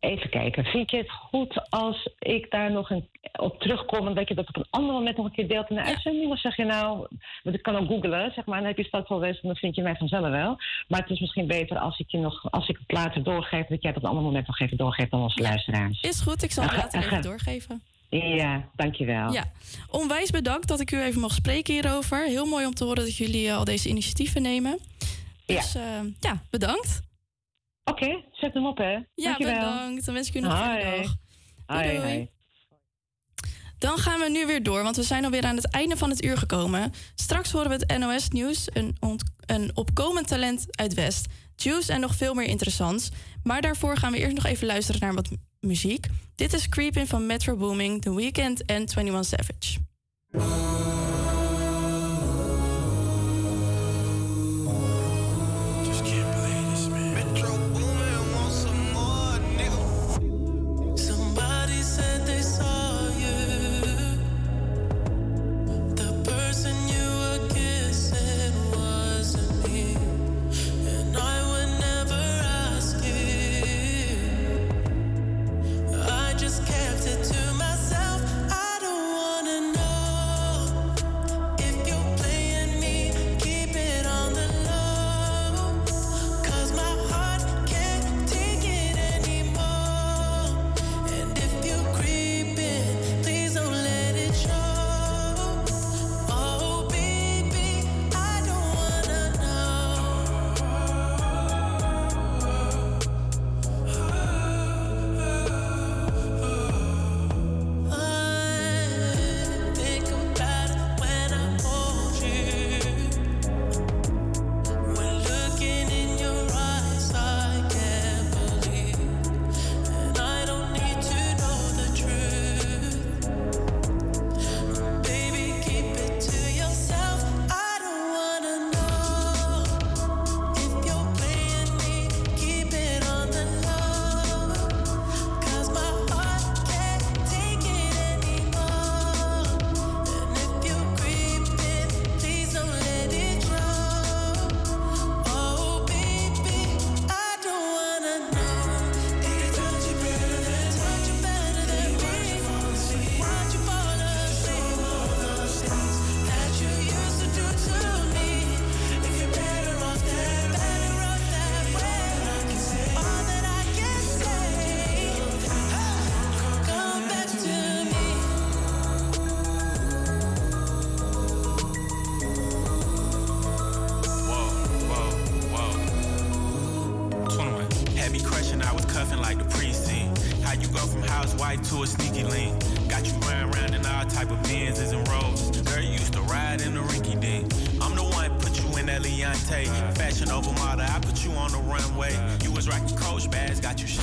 even kijken. Vind je het goed als ik daar nog een, op terugkom en dat je dat op een ander moment nog een keer deelt in de uitzending? Of zeg je nou, want ik kan ook googlen, zeg maar, dan heb je Slossel West en dan vind je mij vanzelf wel. Maar het is misschien beter als ik je nog, als ik het later doorgeef, dat jij het op een ander moment nog even doorgeeft aan onze luisteraars. Is goed, ik zal het later even doorgeven. Ja, dankjewel. Ja, onwijs bedankt dat ik u even mag spreken hierover. Heel mooi om te horen dat jullie eh, al deze initiatieven nemen. Dus ja, ja bedankt. Oké, zet hem op hè. Ja, Dankjewel. bedankt. Dan wens ik u nog een fijne dag. Hoi, doei. hoi. Dan gaan we nu weer door, want we zijn alweer aan het einde van het uur gekomen. Straks horen we het NOS-nieuws, een, een opkomend talent uit West, Juice en nog veel meer interessants. Maar daarvoor gaan we eerst nog even luisteren naar wat mu- muziek. Dit is Creepin' van Metro Booming, The Weeknd en 21 Savage. I put you on the runway. You was rocking Coach bags, got you shit.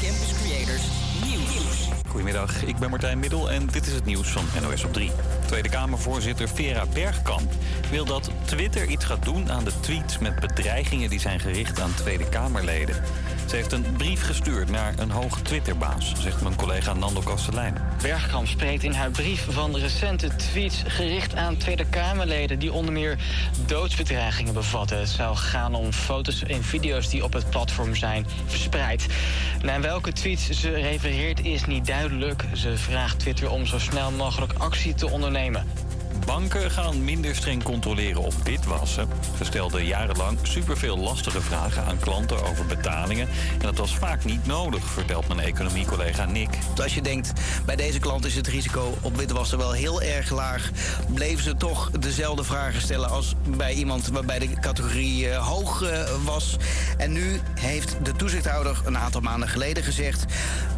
Campus Creators Nieuws. Goedemiddag, ik ben Martijn Middel en dit is het nieuws van NOS op 3. Tweede Kamervoorzitter Vera Bergkamp wil dat Twitter iets gaat doen aan de tweets met bedreigingen die zijn gericht aan Tweede Kamerleden. Ze heeft een brief gestuurd naar een hoge Twitterbaas, zegt mijn collega Nando Kastelein. Bergkamp spreekt in haar brief van recente tweets gericht aan Tweede Kamerleden die onder meer doodsbedreigingen bevatten. Het zou gaan om foto's en video's die op het platform zijn verspreid. Naar welke tweets ze refereert is niet duidelijk. Ze vraagt Twitter om zo snel mogelijk actie te ondernemen. Banken gaan minder streng controleren op witwassen. Ze stelden jarenlang superveel lastige vragen aan klanten over betalingen. En dat was vaak niet nodig, vertelt mijn economiecollega Nick. Als je denkt, bij deze klant is het risico op witwassen wel heel erg laag, bleven ze toch dezelfde vragen stellen als bij iemand waarbij de categorie eh, hoog eh, was. En nu heeft de toezichthouder een aantal maanden geleden gezegd: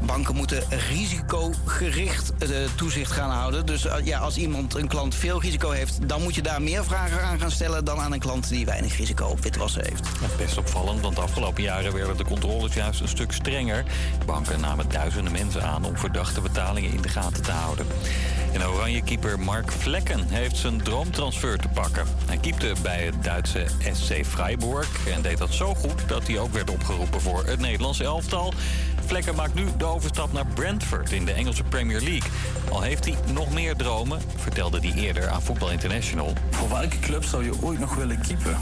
banken moeten risicogericht eh, toezicht gaan houden. Dus ja, als iemand een klant veel risico heeft, dan moet je daar meer vragen aan gaan stellen dan aan een klant die weinig risico op witwassen heeft. Best opvallend, want de afgelopen jaren werden de controles juist een stuk strenger. Banken namen duizenden mensen aan om verdachte betalingen in de gaten te houden. En Oranje-keeper Mark Vlekken heeft zijn droomtransfer te pakken. Hij keepte bij het Duitse SC Freiburg en deed dat zo goed dat hij ook werd opgeroepen voor het Nederlands elftal. Vlekken maakt nu de overstap naar Brentford in de Engelse Premier League. Al heeft hij nog meer dromen, vertelde hij eerder aan Voetbal International. Voor welke club zou je ooit nog willen keepen?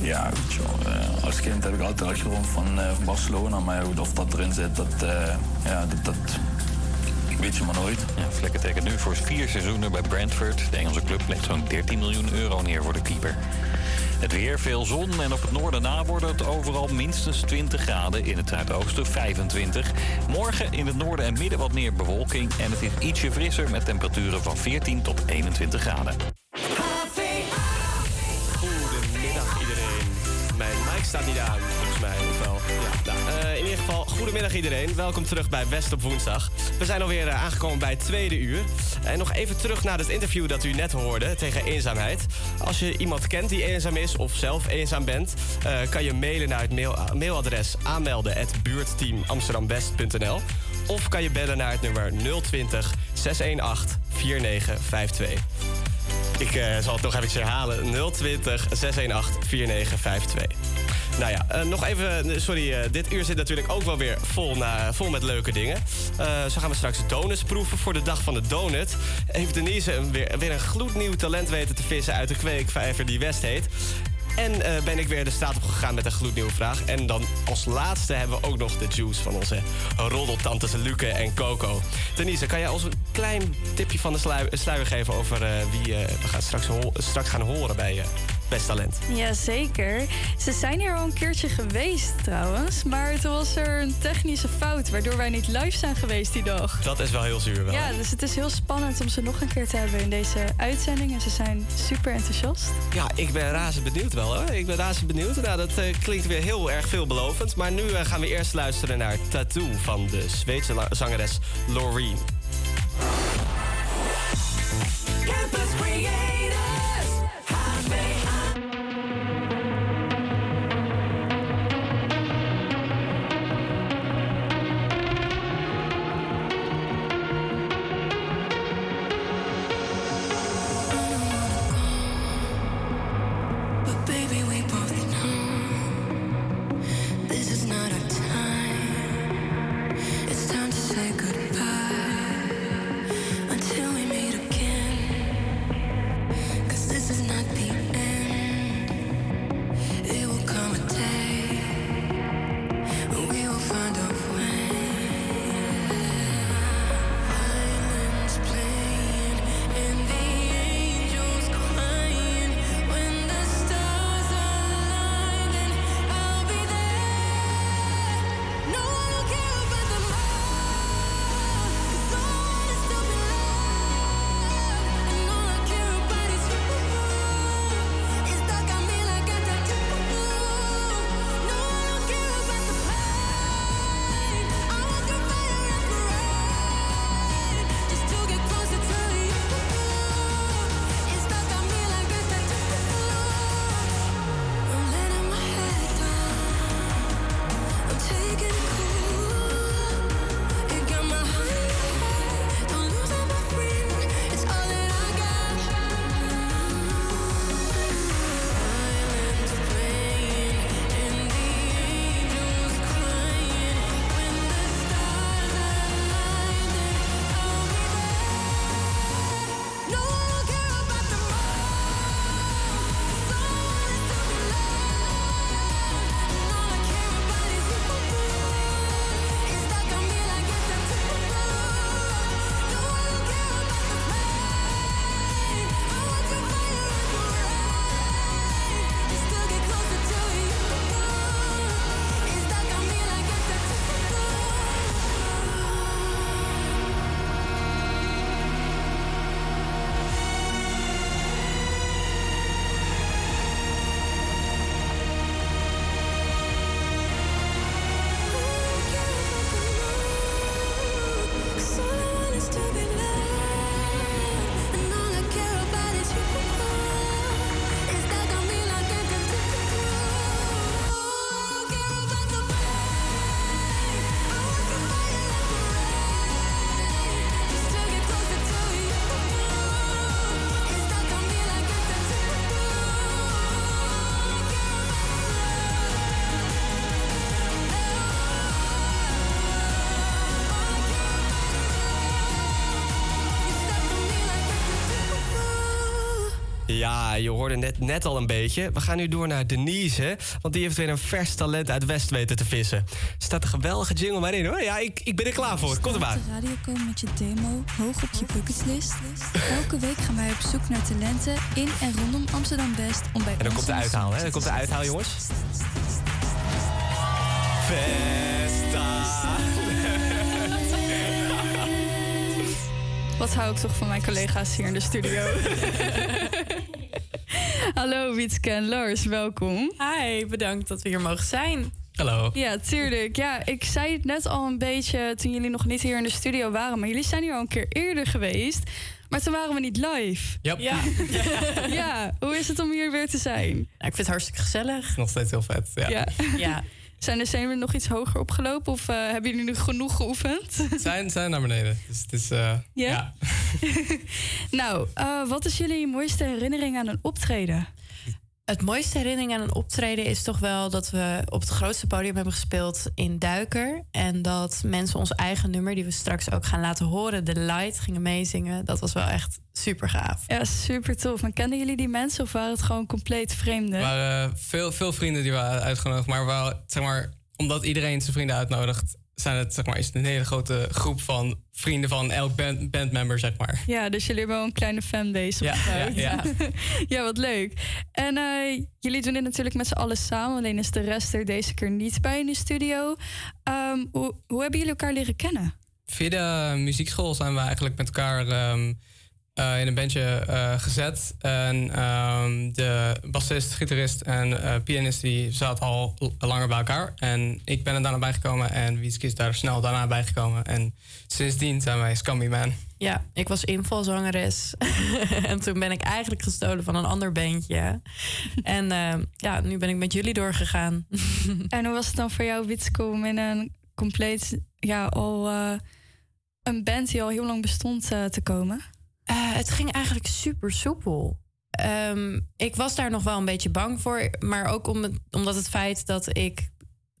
Ja, weet je wel, eh, als kind heb ik altijd al gedroomd van, eh, van Barcelona. Maar goed, of dat erin zit, dat, eh, ja, dat, dat je maar nooit. Ja, Vlekken tekent nu voor vier seizoenen bij Brentford. De Engelse club legt zo'n 13 miljoen euro neer voor de keeper. Het weer, veel zon en op het noorden na wordt het overal minstens 20 graden. In het zuidoosten 25. Morgen in het noorden en midden wat meer bewolking. En het is ietsje frisser met temperaturen van 14 tot 21 graden. Goedemiddag iedereen. Mijn mic staat niet aan, goedemiddag iedereen. Welkom terug bij West op woensdag. We zijn alweer eh, aangekomen bij het tweede uur. En nog even terug naar het interview dat u net hoorde tegen eenzaamheid. Als je iemand kent die eenzaam is of zelf eenzaam bent... eh, kan je mailen naar het mail, mailadres aanmelden.buurtteamamsterdamwest.nl of kan je bellen naar het nummer 020 618 4952. Ik eh, zal het nog even herhalen. 020 618 4952. Nou ja, eh, nog even, eh, sorry, dit uur zit natuurlijk ook wel weer vol, na, vol met leuke dingen. Zo gaan we straks donuts proeven voor de dag van de donut. Heeft Denise weer, weer een gloednieuw talent weten te vissen uit de kweekvijver die West heet. En eh, ben ik weer de straat op gegaan met een gloednieuwe vraag. En dan als laatste hebben we ook nog de juice van onze roddeltantes Luke en Coco. Denise, kan jij ons een klein tipje van de slui- sluier geven over eh, wie eh, we gaan straks, straks gaan horen bij eh Best Talent? Jazeker. Ze zijn hier al een keertje geweest trouwens. Maar toen was er een technische fout, waardoor wij niet live zijn geweest die dag. Dat is wel heel zuur wel. Ja, dus het is heel spannend om ze nog een keer te hebben in deze uitzending. En ze zijn super enthousiast. Ja, ik ben razend benieuwd wel hoor. Ik ben razend benieuwd. Nou, dat eh, klinkt weer heel erg veelbelovend. Maar nu eh, gaan we eerst luisteren naar Tattoo van de Zweedse zangeres Loreen. Campus Ja, je hoorde net, net al een beetje. We gaan nu door naar Denise, want die heeft weer een vers talent uit West weten te vissen. Er staat een geweldige jingle maar in hoor. Ja, ik, ik ben er klaar voor. Komt er maar. De radio komen met je demo hoog op je bucketlist. Elke week gaan wij op zoek naar talenten in en rondom Amsterdam West om bij En dan komt de uithaal, hè? Dan komt de uithaal, jongens. Festa. Wat hou ik toch van mijn collega's hier in de studio. Hallo Wietske en Lars, welkom. Hi, bedankt dat we hier mogen zijn. Hallo. Ja, tuurlijk. Ja, ik zei het net al een beetje toen jullie nog niet hier in de studio waren. Maar jullie zijn hier al een keer eerder geweest. Maar toen waren we niet live. Ja. ja, hoe is het om hier weer te zijn? ik vind het hartstikke gezellig. Nog steeds heel vet. Ja. Ja. Ja. Zijn de zenuwen nog iets hoger opgelopen of eh, hebben jullie nu genoeg geoefend? Zijn, zijn naar beneden. Dus het is. eh, Ja? nou, eh, wat is jullie mooiste herinnering aan een optreden? Het mooiste herinnering aan een optreden is toch wel dat we op het grootste podium hebben gespeeld in Duiker. En dat mensen ons eigen nummer, die we straks ook gaan laten horen, de Light, gingen meezingen. Dat was wel echt super gaaf. Ja, super tof. Maar kenden jullie die mensen of waren het gewoon compleet vreemden? Er waren veel, veel vrienden die waren uitgenodigd. Maar, wel, zeg maar omdat iedereen zijn vrienden uitnodigt... Zijn het, zeg maar, is het een hele grote groep van vrienden van elk band, bandmember, zeg maar. Ja, dus jullie hebben wel een kleine fanbase Ja, opgebouwd. ja, ja, wat leuk. En eh, jullie doen dit natuurlijk met z'n allen samen. Alleen is de rest er deze keer niet bij in de studio. Ehm, hoe, hoe hebben jullie elkaar leren kennen? Via de muziekschool zijn we eigenlijk met elkaar ehm, eh, in een bandje eh, gezet. En ehm, de bassist, gitarist en eh, pianist die zaten al langer bij elkaar. En ik ben er daarna bijgekomen en Wietske is daar snel daarna bijgekomen. En sindsdien zijn wij Scummy Man. Ja, ik was invalzangeres. en toen ben ik eigenlijk gestolen van een ander bandje. en eh, ja, nu ben ik met jullie doorgegaan. En hoe was het dan voor jou, Witske, om in een compleet, ja, al eh, een band die al heel lang bestond eh, te komen? Eh, het ging eigenlijk super soepel. Ehm, ik was daar nog wel een beetje bang voor. Maar ook om het, omdat het feit dat ik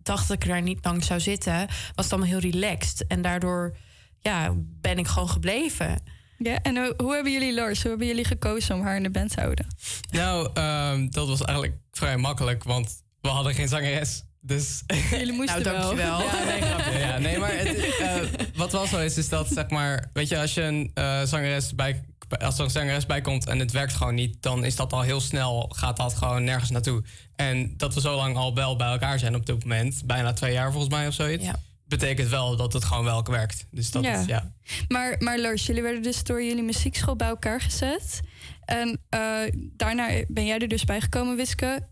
dacht dat ik daar niet lang zou zitten, was het allemaal heel relaxed. En daardoor ja, ben ik gewoon gebleven. Ja, en hoe, hoe hebben jullie Lars, hoe hebben jullie gekozen om haar in de band te houden? Nou, ehm, dat was eigenlijk vrij makkelijk, want we hadden geen zangeres. Dus... Jullie moesten Nou, dankjewel. wel. Ja, nee, grapje. Ja, nee, maar het, eh, wat wel zo is, is dat zeg maar, weet je, als je een eh, zangeres bij, als er een zangeres bij komt en het werkt gewoon niet, dan is dat al heel snel, gaat dat gewoon nergens naartoe. En dat we zo lang al wel bij elkaar zijn op dit moment, bijna twee jaar volgens mij of zoiets, betekent wel dat het gewoon wel werkt. Dus dat Ja. is, ja. Maar, maar Lars, jullie werden dus door jullie muziekschool bij elkaar gezet. En eh, daarna ben jij er dus bij gekomen, Wiske.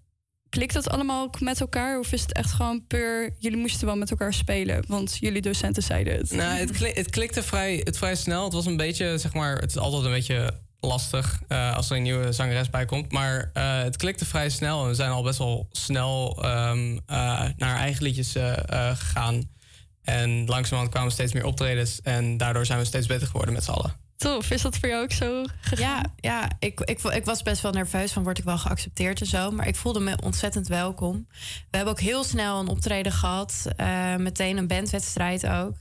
Klikt dat allemaal met elkaar? Of is het echt gewoon puur... Jullie moesten wel met elkaar spelen, want jullie docenten zeiden het. Nou, het, het klikte vrij, het vrij snel. Het was een beetje, zeg maar, het is altijd een beetje lastig eh, als er een nieuwe zangeres bij komt. Maar eh, het klikte vrij snel en we zijn al best wel snel ehm, eh, naar eigen liedjes gegaan. En langzamerhand kwamen steeds meer optredens en daardoor zijn we steeds beter geworden met z'n allen. Tof, is dat voor jou ook zo Ja, ja ik, ik, ik was best wel nerveus van word ik wel geaccepteerd en zo. Maar ik voelde me ontzettend welkom. We hebben ook heel snel een optreden gehad. eh, meteen een bandwedstrijd ook.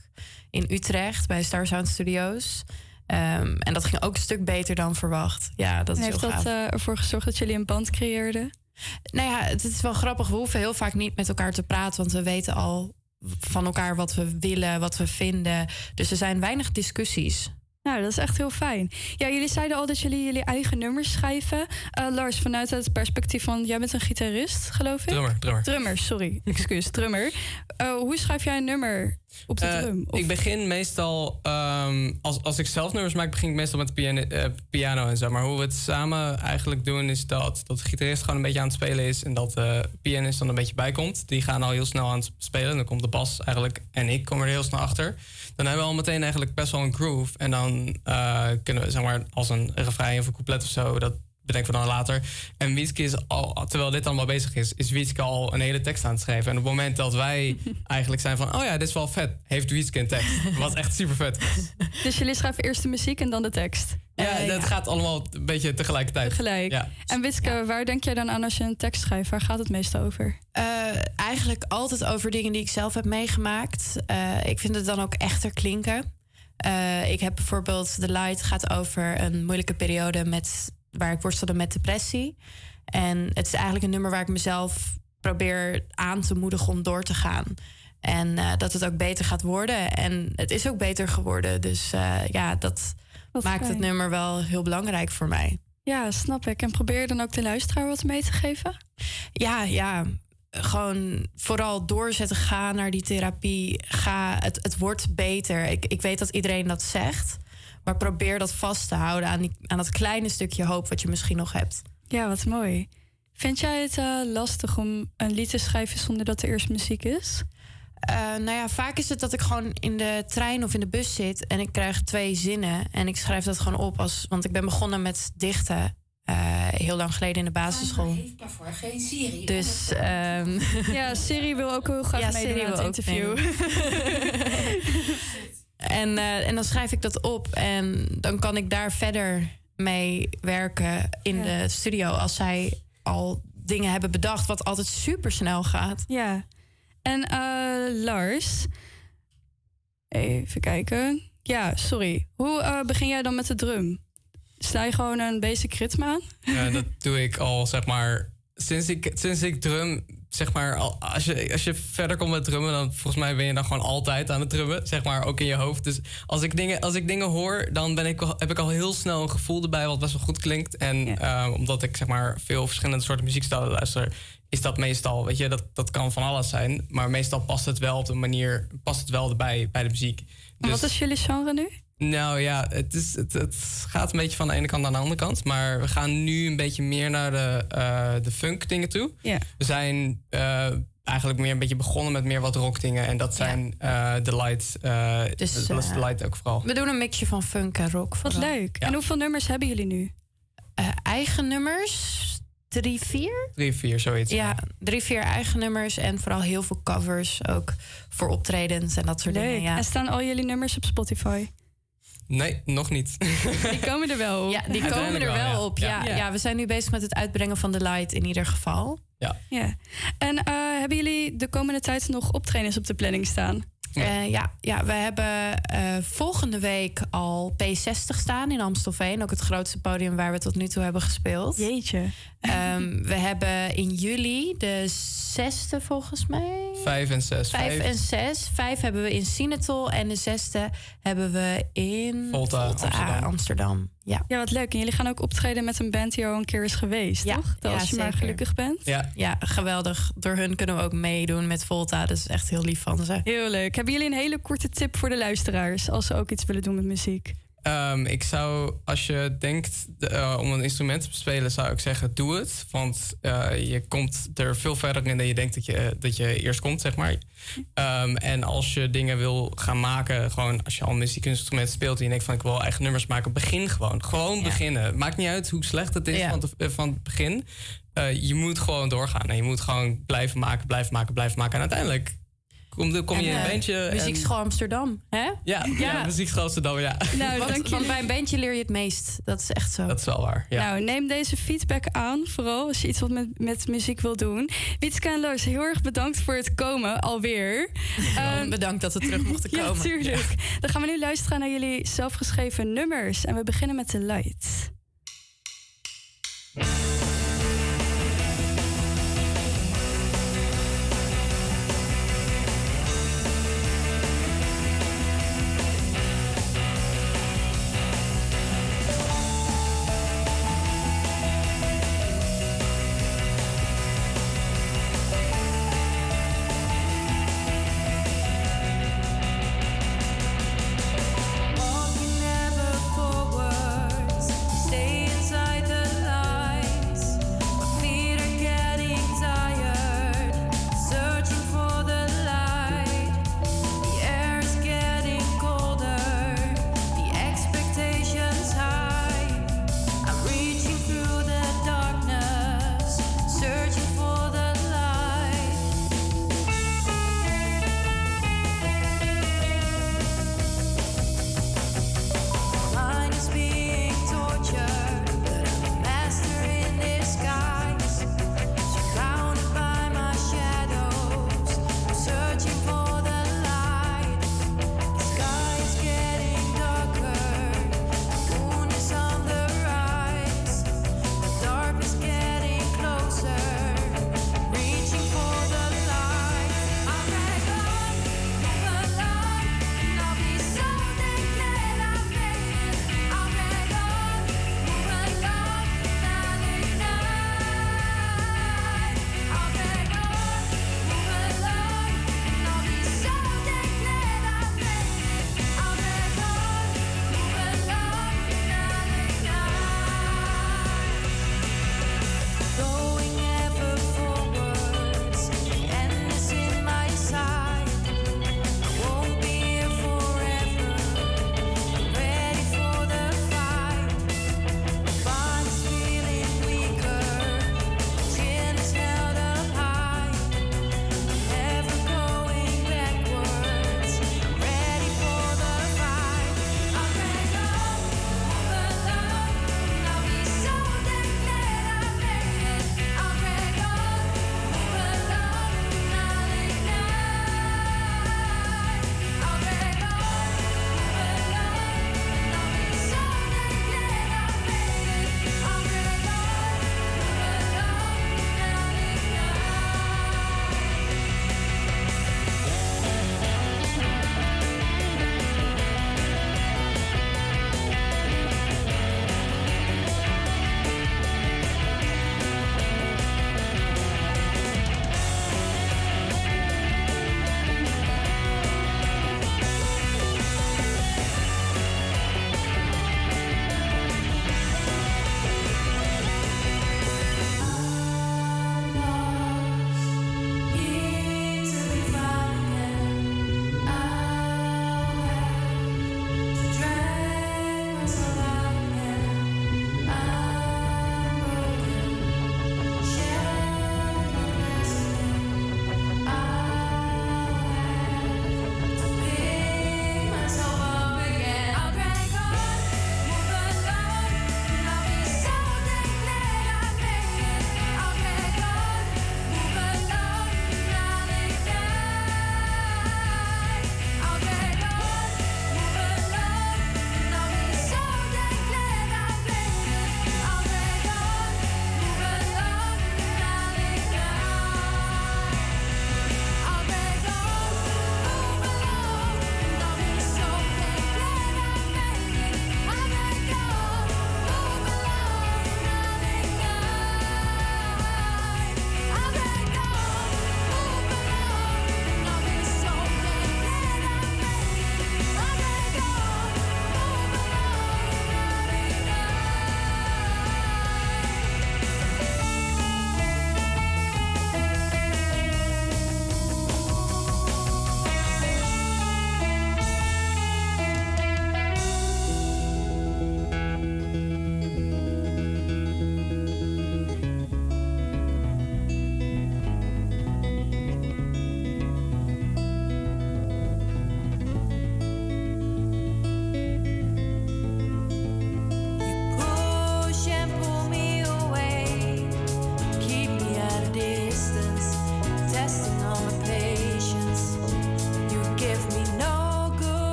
In Utrecht bij Star Sound Studios. Ehm, en dat ging ook een stuk beter dan verwacht. Ja, dat en is heeft heel dat eh, ervoor gezorgd dat jullie een band creëerden? Nou ja, het is wel grappig. We hoeven heel vaak niet met elkaar te praten, want we weten al van elkaar wat we willen, wat we vinden. Dus er zijn weinig discussies. Nou, dat is echt heel fijn. Ja, jullie zeiden al dat jullie jullie eigen nummers schrijven. Eh, Lars, vanuit het perspectief van... Jij bent een gitarist, geloof ik? Drummer, drummer. Drummer, sorry. Excuus, drummer. Eh, hoe schrijf jij een nummer op de Eh, drum? Of- ik begin meestal, ehm, als, als ik zelf nummers maak, begin ik meestal met piano, eh, piano en zo. Maar hoe we het samen eigenlijk doen, is dat, dat de gitarist gewoon een beetje aan het spelen is en dat de pianist dan een beetje bij komt. Die gaan al heel snel aan het spelen. Dan komt de bas eigenlijk en ik kom er heel snel achter. Dan hebben we al meteen eigenlijk best wel een groove. En dan eh, kunnen we, zeg maar, als een refrein of een couplet of zo, dat bedenken we dan later. En Wietske is al, terwijl dit allemaal bezig is, is Wietske al een hele tekst aan het schrijven. En op het moment dat wij eigenlijk zijn van, oh ja, dit is wel vet, heeft Wietske een tekst. Wat echt super vet. Dus jullie schrijven eerst de muziek en dan de tekst? Ja, dat gaat allemaal een beetje tegelijkertijd. Tegelijk. Ja. En Witske, waar denk jij dan aan als je een tekst schrijft? Waar gaat het meestal over? Eh, eigenlijk altijd over dingen die ik zelf heb meegemaakt. Eh, ik vind het dan ook echter klinken. Eh, ik heb bijvoorbeeld The Light gaat over een moeilijke periode met waar ik worstelde met depressie. En het is eigenlijk een nummer waar ik mezelf probeer aan te moedigen om door te gaan. En eh, dat het ook beter gaat worden. En het is ook beter geworden. Dus eh, ja, dat maakt het nummer wel heel belangrijk voor mij. Ja, snap ik. En probeer je dan ook de luisteraar wat mee te geven? Ja, ja. Gewoon vooral doorzetten. Ga naar die therapie. Ga, het, het wordt beter. Ik, ik weet dat iedereen dat zegt. Maar probeer dat vast te houden aan, die, aan dat kleine stukje hoop wat je misschien nog hebt. Ja, wat mooi. Vind jij het eh, lastig om een lied te schrijven zonder dat er eerst muziek is? Eh, nou ja, vaak is het dat ik gewoon in de trein of in de bus zit en ik krijg twee zinnen en ik schrijf dat gewoon op als. Want ik ben begonnen met dichten eh, heel lang geleden in de basisschool. daarvoor geen Siri. Dus ehm, Ja, Siri wil ook heel graag Ja, meedoen aan het interview. En, eh, en dan schrijf ik dat op en dan kan ik daar verder mee werken in de studio als zij al dingen hebben bedacht, wat altijd super snel gaat. Ja. En eh, Lars, even kijken. Ja, sorry. Hoe eh, begin jij dan met de drum? Sta je gewoon een basic ritme aan? Ja, dat doe ik al, zeg maar, sinds ik, sinds ik drum, zeg maar, al, als, je, als je verder komt met drummen, dan volgens mij ben je dan gewoon altijd aan het drummen, zeg maar, ook in je hoofd. Dus als ik dingen, als ik dingen hoor, dan ben ik, heb ik al heel snel een gevoel erbij wat best wel goed klinkt. En eh, omdat ik, zeg maar, veel verschillende soorten muziekstijlen luister, is dat meestal, weet je, dat, dat kan van alles zijn. Maar meestal past het wel op de manier, past het wel erbij bij de muziek. En Wat is jullie genre nu? Nou ja, het, is, het, het gaat een beetje van de ene kant naar de andere kant. Maar we gaan nu een beetje meer naar de, eh, de funk dingen toe. Ja. We zijn eh, eigenlijk meer een beetje begonnen met meer wat rock dingen. En dat zijn eh, de light. eh Dus, dat is de light ook vooral. We doen een mixje van funk en rock. Wat vooral. leuk. En hoeveel nummers hebben jullie nu? Eh, eigen nummers, drie, vier? Drie, vier, zoiets. Ja, drie, vier eigen nummers en vooral heel veel covers ook voor optredens en dat soort Leuk. dingen. Ja. En staan al jullie nummers op Spotify? Nee, nog niet. Die komen er wel op. Ja, die komen er wel, op. Ja. Ja. we zijn nu bezig met het uitbrengen van de light in ieder geval. Ja. Ja. En eh, hebben jullie de komende tijd nog optredens op de planning staan? Ja, ja, ja we hebben eh, volgende week al P60 staan in Amstelveen. Ook het grootste podium waar we tot nu toe hebben gespeeld. Jeetje. Ehm, we hebben in juli de zesde volgens mij. Vijf en zes. Vijf en zes. Vijf hebben we in Sinatol en de zesde hebben we in Volta, Amsterdam. Amsterdam. Ja. Ja, wat leuk. En jullie gaan ook optreden met een band die al een keer is geweest, Ja, toch? Dat ja, als je maar gelukkig bent. Ja. ja, geweldig. Door hun kunnen we ook meedoen met Volta. Dat is echt heel lief van ze. Heel leuk. Hebben jullie een hele korte tip voor de luisteraars als ze ook iets willen doen met muziek? Ehm, ik zou, als je denkt eh, om een instrument te spelen, zou ik zeggen: doe het. Want eh, je komt er veel verder in dan je denkt dat je, dat je eerst komt, zeg maar. Ehm, en als je dingen wil gaan maken, gewoon als je al een muziekinstrument speelt en je denkt van ik wil eigen nummers maken, begin gewoon. Gewoon beginnen. Maakt niet uit hoe slecht het is Ja. van, het- eh, van het begin. Eh, je moet gewoon doorgaan en je moet gewoon blijven maken, blijven maken, blijven maken. En uiteindelijk kom, kom je in En, een eh, bandje. en- Muziekschool Amsterdam, hè? Ja, ja. ja muziekschool Amsterdam, ja. Nou, want, dank want bij een bandje leer je het meest. Dat is echt zo. Dat is wel waar. Ja. Nou, neem deze feedback aan, vooral als je iets wat met, met muziek wil doen. Wietske en Loos, heel erg bedankt voor het komen, alweer. Ehm, bedankt dat we terug mochten ja, komen. tuurlijk. Dan gaan we nu luisteren naar jullie zelfgeschreven nummers. En we beginnen met The Light.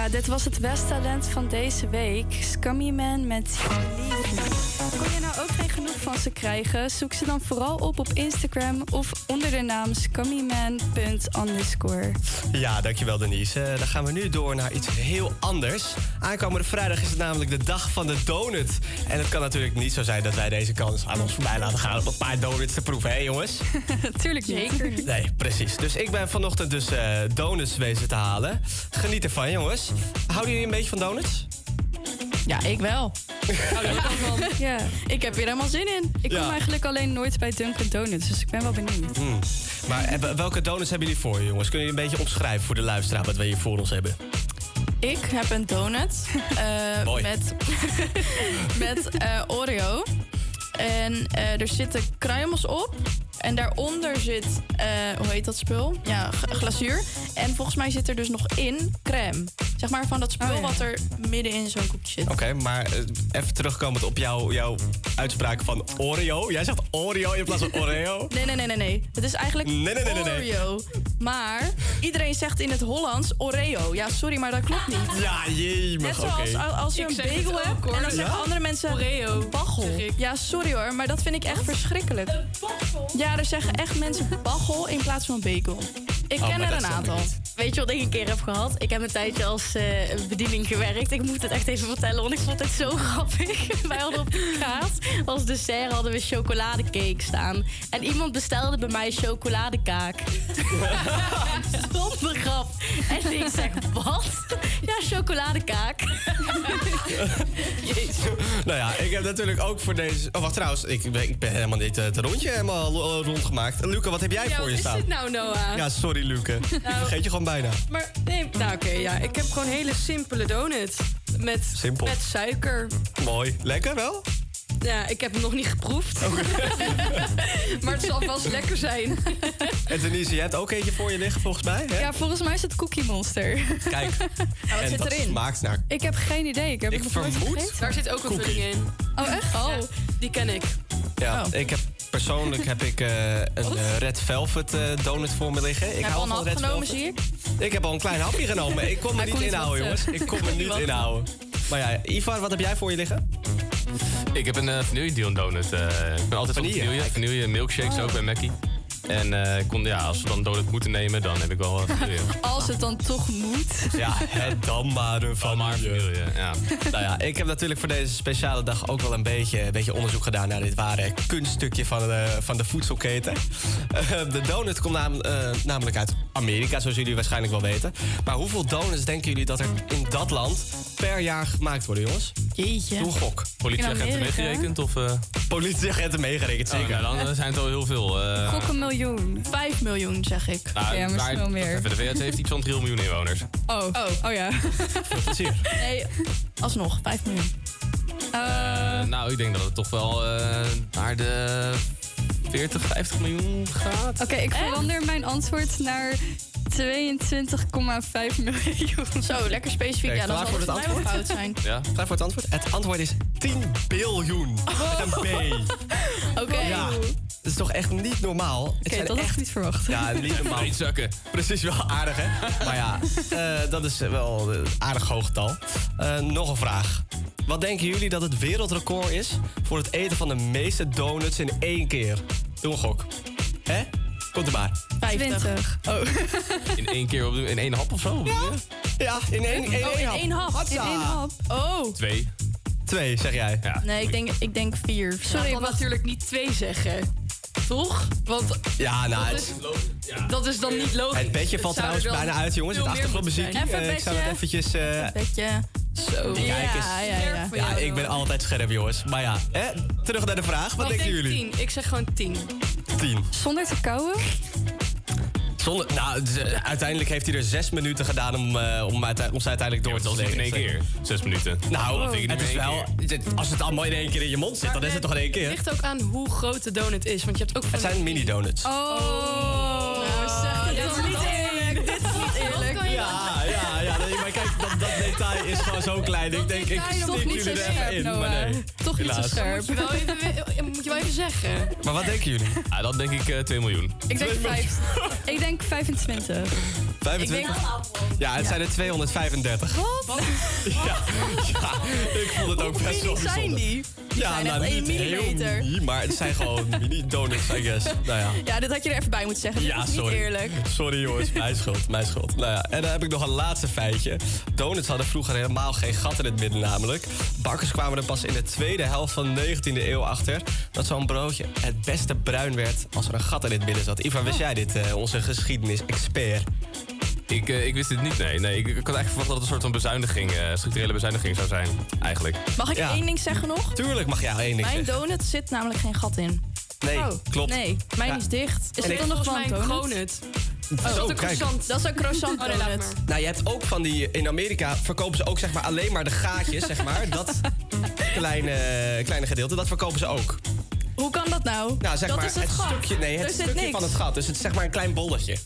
Ja, dit was het westtalent van deze week. Scummy Man met Leave. Kon je nou ook geen genoeg van ze krijgen? Zoek ze dan vooral op op Instagram of onder de naam scummyman.underscore. Ja, dankjewel Denise. Eh, dan gaan we nu door naar iets heel anders. Aankomende vrijdag is het namelijk de dag van de donut. En het kan natuurlijk niet zo zijn dat wij deze kans aan ons voorbij laten gaan... om een paar donuts te proeven, hè jongens? Tuurlijk Zeker niet. Nee, precies. Dus ik ben vanochtend dus eh, donuts wezen te halen. Geniet ervan, jongens. Houden jullie een beetje van donuts? Ja, ik wel. Ja. Ik heb hier helemaal zin in. Ik kom Ja. eigenlijk alleen nooit bij Dunkin' Donuts, dus ik ben wel benieuwd. Hmm. Maar welke donuts hebben jullie voor je, jongens? Kunnen jullie een beetje omschrijven voor de luisteraar wat we hier voor ons hebben? Ik heb een donut eh, met, met eh, Oreo. En eh, er zitten kruimels op. En daaronder zit, hoe heet dat spul? Ja, glazuur. En volgens mij zit er dus nog in crème. Zeg maar van dat spul Oh, ja. wat er midden in zo'n koekje zit. Oké, maar eh, even terugkomend op jouw, jouw uitspraak van Oreo. Jij zegt Oreo in plaats van Oreo. Nee, nee, nee, nee, nee. Het is eigenlijk Nee, nee, nee, nee, nee. Oreo. Maar iedereen zegt in het Hollands Oreo. Ja, sorry, maar dat klopt niet. Ja, jemig, Net oké. zoals als, als je Ik een bagel ook, hebt hoor. en dan zeggen Ja? andere mensen Oreo, Bagel. zeg ik. Ja, sorry hoor, maar dat vind ik echt verschrikkelijk. Ja, er zeggen echt mensen bagel in plaats van bagel. Ik Oh, ken maar er een aantal. Weet je wat ik een keer heb gehad? Ik heb een tijdje als bediening gewerkt. Ik moet het echt even vertellen, want ik vond het zo grappig. Wij hadden op de kaart als dessert hadden we chocoladecake staan. En iemand bestelde bij mij chocoladekaak. Zonder grap. En ik zeg, wat? Ja, chocoladekaak. nou ja, ik heb natuurlijk ook voor deze... Oh, wacht trouwens. Ik, ben- ik ben helemaal niet eh, het rondje helemaal eh, rondgemaakt. Luca, wat heb jij Ja, voor je is staan? dit nou, Noah? Ja, sorry, Luca. Nou- Vergeet je gewoon bijna. Maar nee, nou oké, ja. Ik heb gewoon een hele simpele donut. Met, Simpel. met suiker. Mooi. Lekker wel? Ja, ik heb hem nog niet geproefd. maar het zal vast lekker zijn. En Denise, jij hebt ook eentje voor je liggen volgens mij, hè? Ja, volgens mij is het Cookie Monster. Kijk. wat en zit dat erin? smaakt naar... Ik heb geen idee. Ik heb Ik het nog nooit gegeten. Daar zit ook een Cookie. vulling in. Oh, echt? Oh. die ken ik. Ja, ik heb persoonlijk heb ik eh, een eh, Red Velvet eh, donut voor me liggen. Ik heb hou al een van Red genomen, Velvet. zie ik. Ik heb al een klein hapje genomen. Ik kon me niet inhouden, jongens. Ik kon me niet inhouden. Maar ja, Ivar, wat heb jij voor je liggen? Ik heb een uh, vanille Dion donut. eh, ik ben altijd Vanille? van vanille. Vanille milkshakes Oh. ook bij Mackie. En eh, kon, ja, als we dan donut moeten nemen, dan heb ik wel uh, vanille. Als het dan toch moet. Ja, het dan maar een van maar vanille, ja. Nou ja, ik heb natuurlijk voor deze speciale dag ook wel een beetje, een beetje onderzoek gedaan naar dit ware kunststukje van de, van de voedselketen. Eh, de donut komt nam- eh, namelijk uit Amerika, zoals jullie waarschijnlijk wel weten. Maar hoeveel donuts denken jullie dat er in dat land per jaar gemaakt worden, jongens? Jeetje. Doe een gok. Politieagenten meegerekend of... eh Politieagenten meegerekend, Oh, zeker. nou, dan zijn het al heel veel. eh Gok een miljoen. 5 miljoen, zeg ik. nou, Ja, misschien wel meer. Even, de VS heeft iets van 3 miljoen inwoners. Oh, oh. ja. Veel plezier. Nee, alsnog, 5 miljoen. Eh, nou, ik denk dat het toch wel eh, naar de 40, 50 miljoen gaat. Oké, ik verander mijn antwoord naar 22,5 miljoen. Zo, lekker specifiek. Ja, klaar zal voor het mij wel antwoord? fout zijn. Ja. Klaar voor het antwoord? Het antwoord is 10 biljoen. Met een B. Oké. Ja, dat is toch echt niet normaal. Oké, zijn dat had echt ik niet verwacht. Ja, niet normaal. Niet zakken. Precies, wel aardig, hè? Maar ja, eh, dat is wel een aardig hoog getal. Eh, nog een vraag. Wat denken jullie dat het wereldrecord is... voor het eten van de meeste donuts in één keer? Doe een gok. Hè? Komt er maar. 50. Oh. In één keer op, de- in één hap of zo? Ja, in één, in Oh, in één hap. In Hatsa. één hap. Oh. Twee. Twee, zeg jij. Ja. Nee, ik denk, ik denk vier. Sorry, ik wil natuurlijk niet twee zeggen. Toch? Want Ja, nou, dat, het, is, dat is dan niet logisch. het bedje valt trouwens wel bijna uit, jongens. Het veel meer achtergrondmuziek. moeten zijn. Even Eh, ik zou het eventjes... eh. Zo. Ja, ja, ja. Ja, ik ben altijd scherp, jongens. Maar ja, hè? terug naar de vraag. Wat denken denk jullie? tien. Ik zeg gewoon tien. Tien. Zonder te kauwen? Zonder, nou, z- uiteindelijk heeft hij er zes minuten gedaan om, eh, om, uite- om ze uiteindelijk door Ja, te dat is niet in één keer. Zes minuten. Nou, Dat ik het is wel, als het allemaal in één keer in je mond zit, dan is het toch in één Het keer? ligt ook aan hoe groot de donut is. Want je hebt ook van Het zijn mini-donuts. Oh, nou zeg het dit dan is niet detail is gewoon zo klein. Ik denk, ik stik jullie zo er even scherp, in. Noah. Maar nee, Toch niet zo scherp. Moet je wel even, moet je wel even zeggen. Maar wat denken jullie? Ja, dat denk ik eh 2 miljoen. Ik denk, vijf, ik denk 25. 25? Ja, het zijn er 235. Wat? Ja, ja, ik vond het ook Hoe best wel mini zijn bijzonder. die? Die ja, zijn nou, niet millimeter. heel mini, maar het zijn gewoon mini donuts, I guess. Nou ja. Ja, dit had je er even bij moeten zeggen. Ja, is sorry. niet eerlijk. Sorry jongens, mijn schuld, mijn schuld. Nou ja, en dan heb ik nog een laatste feitje. Donuts hadden vroeger helemaal geen gat in het midden namelijk. Bakkers kwamen er pas in de tweede helft van de 19e eeuw achter... dat zo'n broodje het beste bruin werd als er een gat in het midden zat. Ivan, wist jij dit, eh, onze geschiedenis-expert? Ik, eh, ik wist dit niet, nee. nee ik, ik had eigenlijk verwacht dat het een soort van bezuiniging, eh, structurele bezuiniging zou zijn, eigenlijk. Mag ik één ding zeggen nog? Tuurlijk mag jij één ding Mijn zeggen. donut zit namelijk geen gat in. Nee, Oh, klopt. Nee, mijn Ja. is dicht. Is En er ik- dan nog een donut? Zo, dat is croissant. Dat is een croissant Oh, nee. Nou, je hebt ook van die... In Amerika verkopen ze ook zeg maar alleen maar de gaatjes, zeg maar. Dat kleine, kleine gedeelte, dat verkopen ze ook. Hoe kan dat nou? Nou, zeg dat maar is het, stukje, nee, het stukje van het gat. Dus het is zeg maar een klein bolletje.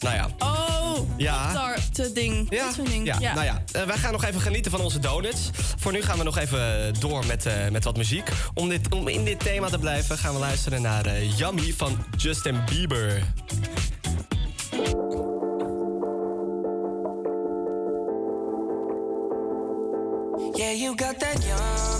Nou ja. Oh, Ja. dat te ding. Ja, Dat ding. ja, nou ja. Eh, wij gaan nog even genieten van onze donuts. Voor nu gaan we nog even door met, eh, met wat muziek. Om, dit, om in dit thema te blijven gaan we luisteren naar eh, Yummy van Justin Bieber. You got that yummy,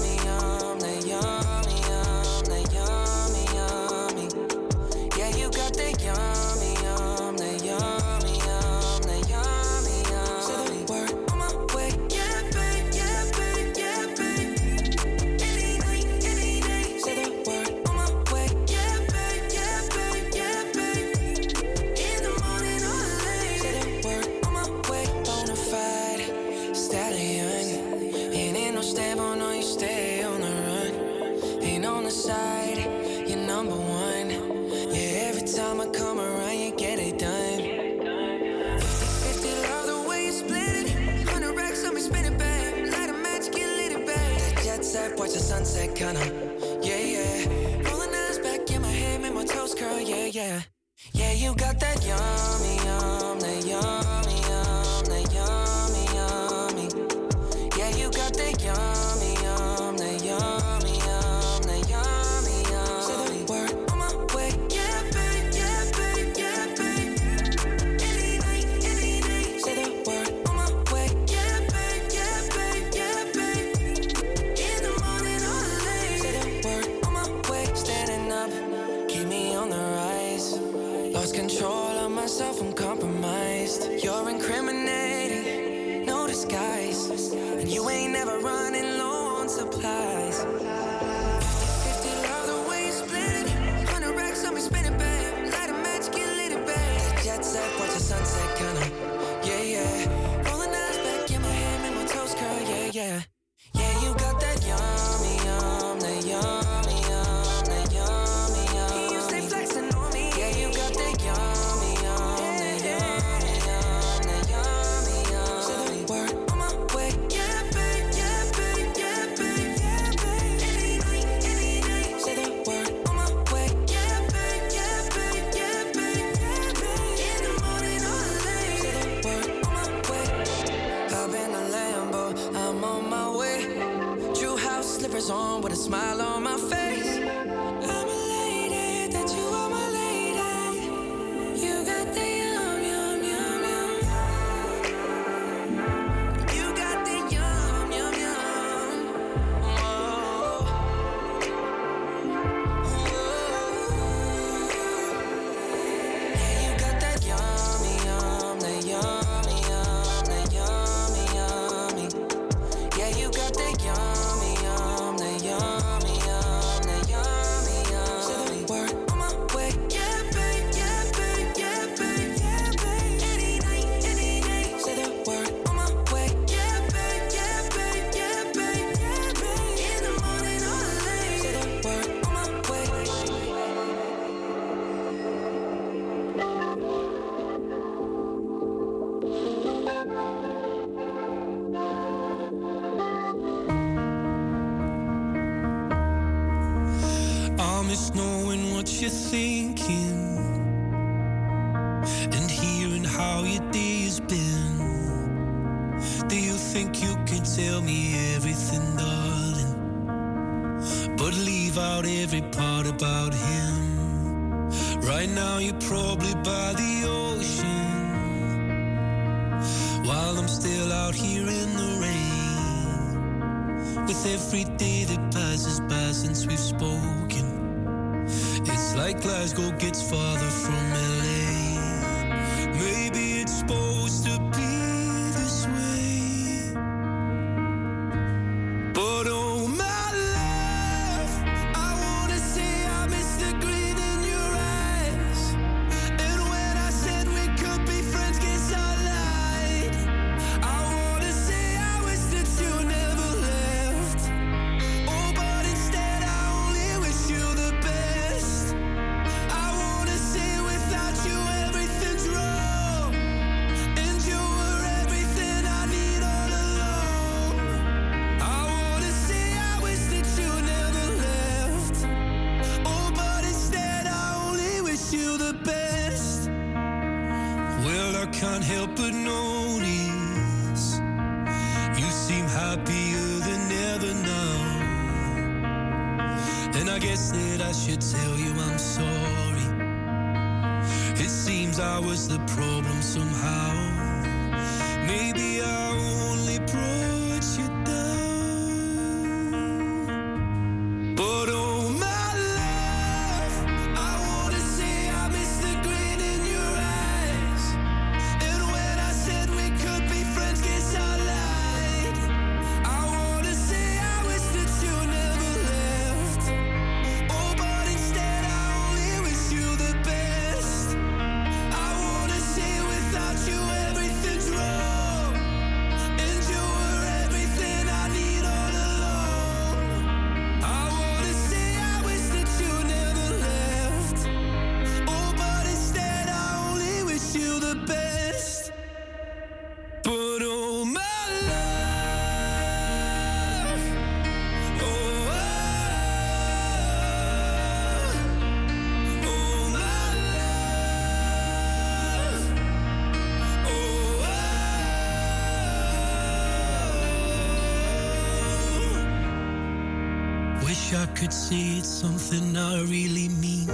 I could say it's something I really mean.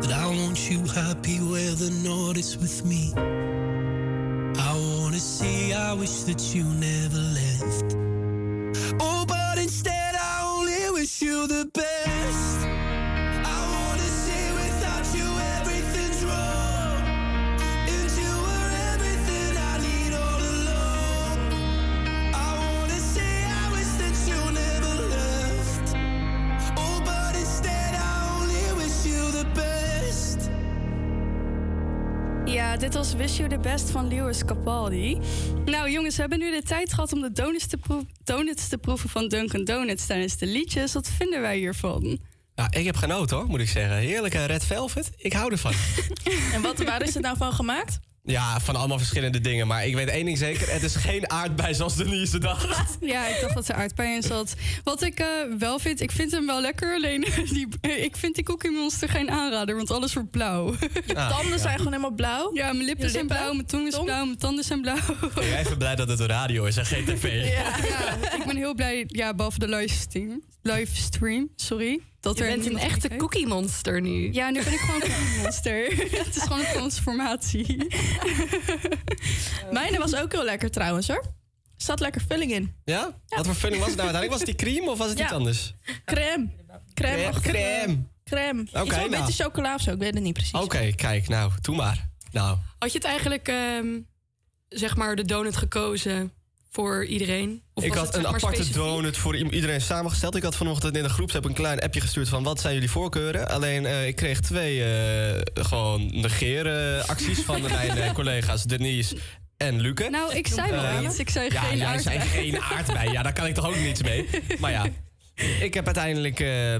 That I want you happy where the not is with me. I wanna say I wish that you Wish You The Best van Lewis Capaldi. Nou jongens, we hebben nu de tijd gehad om de donuts te, donuts te proeven van Dunkin' Donuts tijdens de liedjes. Wat vinden wij hiervan? Ja, ik heb genoten hoor, moet ik zeggen. Heerlijke red velvet. Ik hou ervan. En wat, waar is het nou van gemaakt? Ja, van allemaal verschillende dingen. Maar ik weet één ding zeker. Het is geen aardbei zoals Denise dacht. Ja, ik dacht dat er aardbei in zat. Wat ik eh, wel vind, ik vind hem wel lekker. Alleen, die, ik vind die Cookie Monster geen aanrader, want alles wordt blauw. Je tanden zijn gewoon helemaal blauw. Ja, mijn lippen zijn blauw, mijn tong is blauw, mijn tanden zijn blauw. Ben jij even blij dat het een radio is en geen tv? Ja, ik ben heel blij, ja, behalve de livestream. Livestream, sorry. Dat Je er bent een echte cookie monster nu. Ja, nu ben ik gewoon een cookie monster. Het is gewoon een transformatie. Mijne was ook heel lekker trouwens hoor. Er zat lekker vulling in. Ja? Wat voor vulling was het nou uiteindelijk? Was het die cream of was het Ja. iets anders? Crème. Crème. Crème. Crème. Crème. Oké, wel nou. witte chocola of zo, ik weet het niet precies. Oké, kijk, nou, doe maar. Nou, Had je het eigenlijk, ehm, zeg maar, de donut gekozen voor iedereen? Of ik had een aparte specifiek? donut voor iedereen samengesteld. Ik had vanochtend in de groepsapp een klein appje gestuurd van wat zijn jullie voorkeuren. Alleen eh, ik kreeg twee eh, gewoon negeren acties van mijn eh, collega's Denise en Luke. Nou, ik zei wel Eh, iets. Ik zei ja, geen jij zei aardbei. geen aardbei. Ja, daar kan ik toch ook niets mee. Maar ja, ik heb uiteindelijk eh,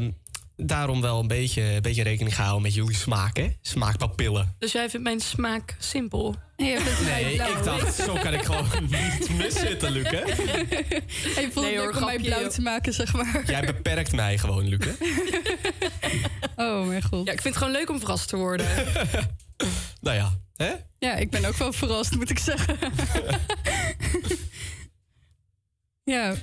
daarom wel een beetje, een beetje rekening gehouden met jullie smaak, hè? Smaakpapillen. Dus jij vindt mijn smaak simpel? Nee, Nee, ik dacht, zo kan ik gewoon niet miszitten, Luc, hè? Hij vond Nee, het hoor, om mij blauw te maken, zeg maar. Jij beperkt mij gewoon, Luc, hè? Oh, mijn god. Ja, ik vind het gewoon leuk om verrast te worden. Nou ja, hè? Ja, ik ben ook wel verrast, moet ik zeggen. Ja.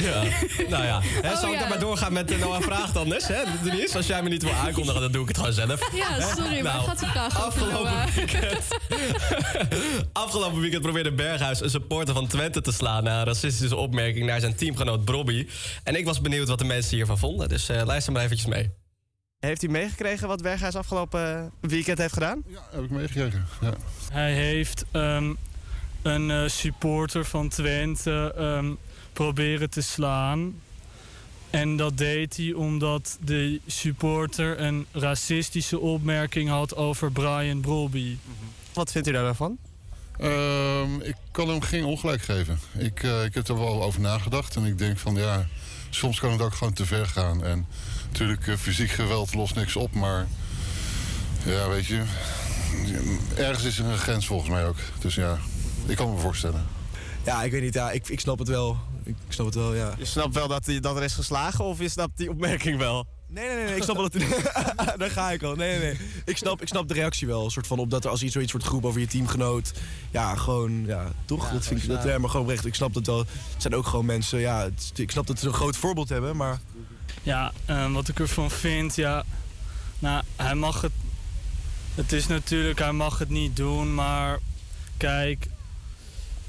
Ja, nou ja. Hè, Oh, zal ik ja. dan maar doorgaan met de Noah Vraag dan dus, hè, Denise? Als jij me niet wil aankondigen, dan doe ik het gewoon zelf. Ja, sorry, maar Nou, gaat de vraag over afgelopen Noah. weekend, afgelopen weekend probeerde Berghuis een supporter van Twente te slaan... na een racistische opmerking naar zijn teamgenoot Brobby. En ik was benieuwd wat de mensen hiervan vonden, dus eh, luister maar eventjes mee. Heeft u meegekregen wat Berghuis afgelopen weekend heeft gedaan? Ja, heb ik meegekregen. Ja. Hij heeft ehm, een eh, supporter van Twente ehm, proberen te slaan. En dat deed hij omdat de supporter een racistische opmerking had over Brian Brobby. Wat vindt u daarvan? Ehm, ik kan hem geen ongelijk geven. Ik, eh, ik heb er wel over nagedacht. En ik denk van ja, soms kan het ook gewoon te ver gaan. En natuurlijk, eh, fysiek geweld lost niks op. Maar ja, weet je, ergens is er een grens volgens mij ook. Dus ja, ik kan me voorstellen. Ja, ik weet niet. Ja, ik, ik snap het wel. Ik snap het wel, ja. Je snapt wel dat, hij, dat er is geslagen of je snapt die opmerking wel? Nee, nee, nee, nee, ik snap wel dat... Daar ga ik al. Nee, nee, nee. Ik snap, ik snap de reactie wel. Een soort van op dat er als iets zoiets wordt geroepen over je teamgenoot. Ja, gewoon, ja, toch? dat vind ik, dat, ja, maar gewoon oprecht. Ik snap dat wel. Het zijn ook gewoon mensen, ja. het- ik snap dat ze een groot voorbeeld hebben, maar... Ja, ehm, wat ik ervan vind, ja. Nou, hij mag het. Het is natuurlijk, hij mag het niet doen, maar kijk.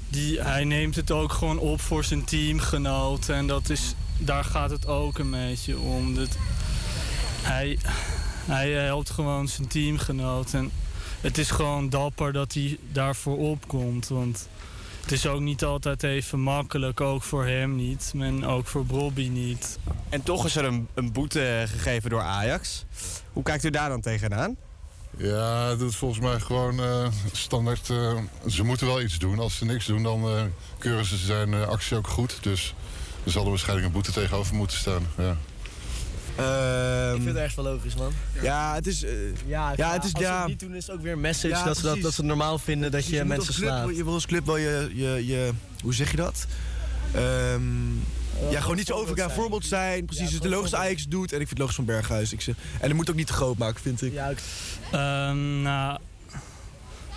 Die, hij neemt het ook gewoon op voor zijn teamgenoot. En dat is, daar gaat het ook een beetje om. Dat, hij, hij helpt gewoon zijn teamgenoot. En het is gewoon dapper dat hij daarvoor opkomt. Want het is ook niet altijd even makkelijk. Ook voor hem niet. En ook voor Bobby niet. En toch is er een, een boete gegeven door Ajax. Hoe kijkt u daar dan tegenaan? Ja, dat is volgens mij gewoon eh, standaard. eh, ze moeten wel iets doen. Als ze niks doen, dan eh, keuren ze zijn eh, actie ook goed. Dus er zal er waarschijnlijk een boete tegenover moeten staan. Ja. Ehm, Ik vind het ergens wel logisch, man. Ja, het is... Ja, ja, het is... als ze het niet doen, is het ook weer een message Ja, dat, ze dat, dat ze het normaal vinden dat je, mensen club, slaat. Je wil als club wel je, je, je hoe zeg je dat? Ehm, ja, gewoon niet zo over elkaar voorbeeld zijn. Precies, dus de logisch Ajax doet. En ik vind het logisch van Berghuis. Ik zeg, en het moet ook niet te groot maken, vind ik. Ehm, nou,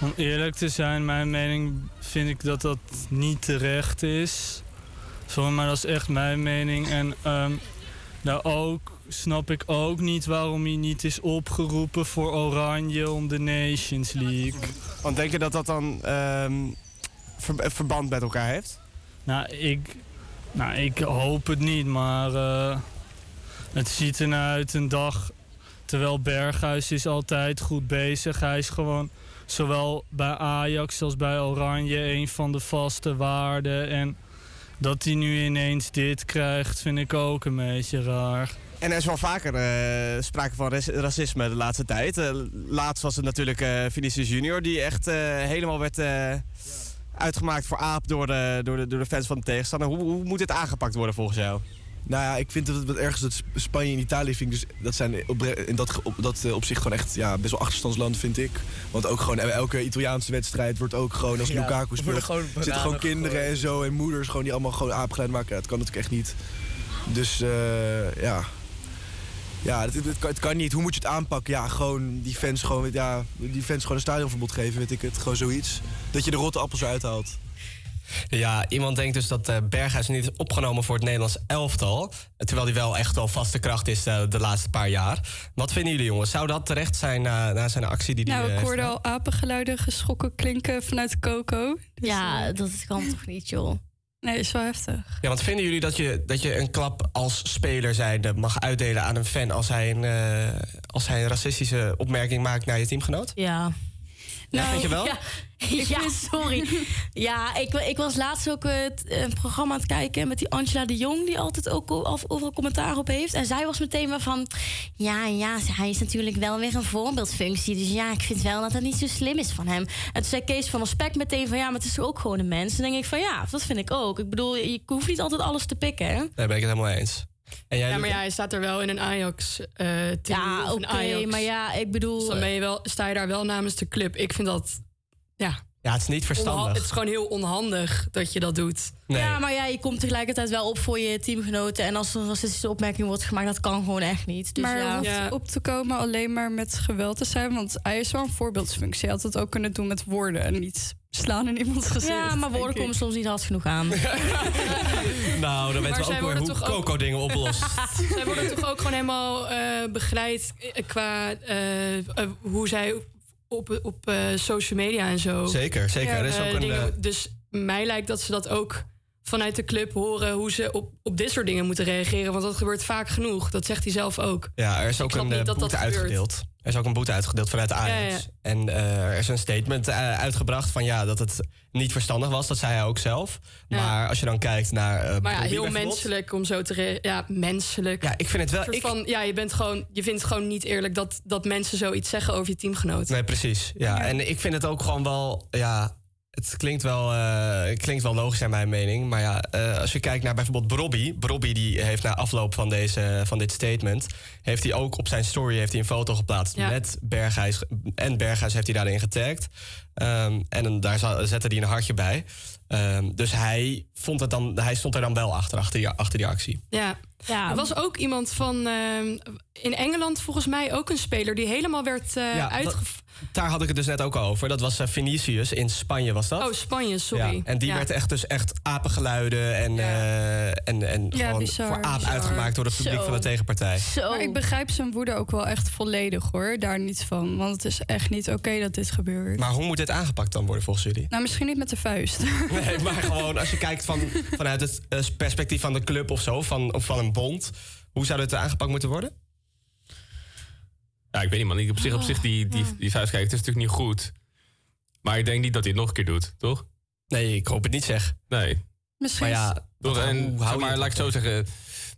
om eerlijk te zijn, mijn mening vind ik dat dat niet terecht is. Sorry, maar dat is echt mijn mening. En ehm nou ook snap ik ook niet waarom hij niet is opgeroepen voor Oranje om de Nations League. Want denk je dat dat dan ehm, ver- verband met elkaar heeft? Nou, ik, nou, ik hoop het niet, maar eh, het ziet ernaar uit een dag. Terwijl Berghuis is altijd goed bezig. Hij is gewoon zowel bij Ajax als bij Oranje een van de vaste waarden. En dat hij nu ineens dit krijgt, vind ik ook een beetje raar. En er is wel vaker eh, sprake van racisme de laatste tijd. Eh, laatst was het natuurlijk eh Vinicius Junior die echt helemaal werd uitgemaakt voor aap door de, door, de, door de fans van de tegenstander. Hoe, hoe moet dit aangepakt worden volgens jou? Nou ja, ik vind dat het wat ergens dat Sp- Spanje en Italië vind ik dus dat zijn opre- in dat, op, dat eh, opzicht gewoon echt ja, best wel achterstandsland vind ik. Want ook gewoon eh, elke Italiaanse wedstrijd wordt ook gewoon als Ja, Lukaku er speelt, gewoon zitten gewoon kinderen en zo en moeders gewoon die allemaal gewoon aapgeleid maken. Ja, dat kan natuurlijk echt niet. Dus eh, ja. Ja, het, het, kan, het kan niet. Hoe moet je het aanpakken? Ja, gewoon die fans gewoon, ja, die fans gewoon een stadionverbod geven, weet ik het. Gewoon zoiets. Dat je de rotte appels eruit haalt. Ja, iemand denkt dus dat eh, Berghuis niet is opgenomen voor het Nederlands elftal. Terwijl hij wel echt wel vaste kracht is eh, de laatste paar jaar. Wat vinden jullie jongens? Zou dat terecht zijn na, na zijn actie die hij Nou, eh, ik hoorde al apengeluiden geschokken klinken vanuit Coco. Dus, Ja, dat kan toch niet, joh. Nee, is wel heftig. Ja, want vinden jullie dat je, dat je een klap als speler zijnde mag uitdelen aan een fan als hij een, eh, als hij een racistische opmerking maakt naar je teamgenoot? Ja. Ja, vind je wel? Ja, ja sorry. Ja, ik, ik was laatst ook eh, het, een programma aan het kijken met die Angela de Jong, die altijd ook overal commentaar op heeft. En zij was meteen maar van: Ja, ja, hij is natuurlijk wel weer een voorbeeldfunctie. Dus ja, ik vind wel dat het niet zo slim is van hem. En toen zei Kees van Spek meteen van: Ja, maar het is ook gewoon een mens. En dan denk ik van: Ja, dat vind ik ook. Ik bedoel, je hoeft niet altijd alles te pikken. Hè? Daar ben ik het helemaal eens. En jij, Ja, maar ja, hij staat er wel in een Ajax-team. Ja, oké, maar ja, ik bedoel... Dus dan ben je wel, sta je daar wel namens de club. Ik vind dat... Ja, Ja, het is niet verstandig. Onha- het is gewoon heel onhandig dat je dat doet. Ja, maar ja, je komt tegelijkertijd wel op voor je teamgenoten. En als er een racistische opmerking wordt gemaakt, dat kan gewoon echt niet. Dus maar ja. hoeft op te komen alleen maar met geweld te zijn. Want hij is wel een voorbeeldsfunctie. Hij had het ook kunnen doen met woorden en niet slaan in iemands gezicht. Ja, maar woorden komen soms niet hard genoeg aan. Nou, dan weten we ook weer hoe toch ook- Coco dingen oplost. Zij worden toch ook gewoon helemaal eh, begeleid eh, qua eh, eh, hoe zij op, op eh, social media en zo. Zeker, zeker. Er is eh, ook een, dingen- eh, dus mij lijkt dat ze dat ook vanuit de club horen hoe ze op, op dit soort dingen moeten reageren. Want dat gebeurt vaak genoeg. Dat zegt hij zelf ook. Ja, er is Ik ook een niet eh, dat dat boete uitgedeeld. Er is ook een boete uitgedeeld vanuit de Ajax. Ja, ja. En eh, er is een statement eh, uitgebracht van ja, dat het niet verstandig was. Dat zei hij ook zelf. Maar als je dan kijkt naar. eh, Maar ja, heel menselijk om zo te. Ja, menselijk. Ja, ik vind het wel. Ik, van, ja, je, bent gewoon, je vindt het gewoon niet eerlijk dat, dat mensen zoiets zeggen over je teamgenoot. Nee, precies. Ja, en ik vind het ook gewoon wel. Ja, het klinkt wel, eh, het klinkt wel logisch naar mijn mening. Maar ja, eh, als je kijkt naar bijvoorbeeld Brobby. Brobby die heeft na afloop van, deze, van dit statement. Heeft hij ook op zijn story heeft hij een foto geplaatst Ja. met Berghuis. En Berghuis heeft hij daarin getagd. Ehm, en een- daar zette hij een hartje bij. Ehm, dus hij, vond het dan, hij stond er dan wel achter, achter die, achter die actie. Ja. Ja. Er was ook iemand van ehm, in Engeland volgens mij ook een speler die helemaal werd eh Ja, uitge... daar had ik het dus net ook al over. Dat was eh, Vinicius in Spanje, was dat? Oh, Spanje, sorry. Ja, en die Ja. werd echt dus echt apengeluiden en, eh, en, en Ja, gewoon bizar, voor aap bizar. uitgemaakt door het publiek Zo. van de tegenpartij. Maar ik begrijp zijn woede ook wel echt volledig hoor. Daar niet van. Want het is echt niet oké dat dit gebeurt. Maar hoe moet dit aangepakt dan worden volgens jullie? Nou, misschien niet met de vuist. Nee, maar gewoon als je kijkt van, vanuit het eh, perspectief van de club of zo, van, of van een bond. Hoe zou dit aangepakt moeten worden? Ja, ik weet niet, man. Ik op zich, op zich die, die, die vuist kijken, het is natuurlijk niet goed. Maar ik denk niet dat hij het nog een keer doet, toch? Nee, ik hoop het niet, zeg. Nee. Misschien Maar ja, Toch, hoe en, hou maar, laat ik het zo zeggen.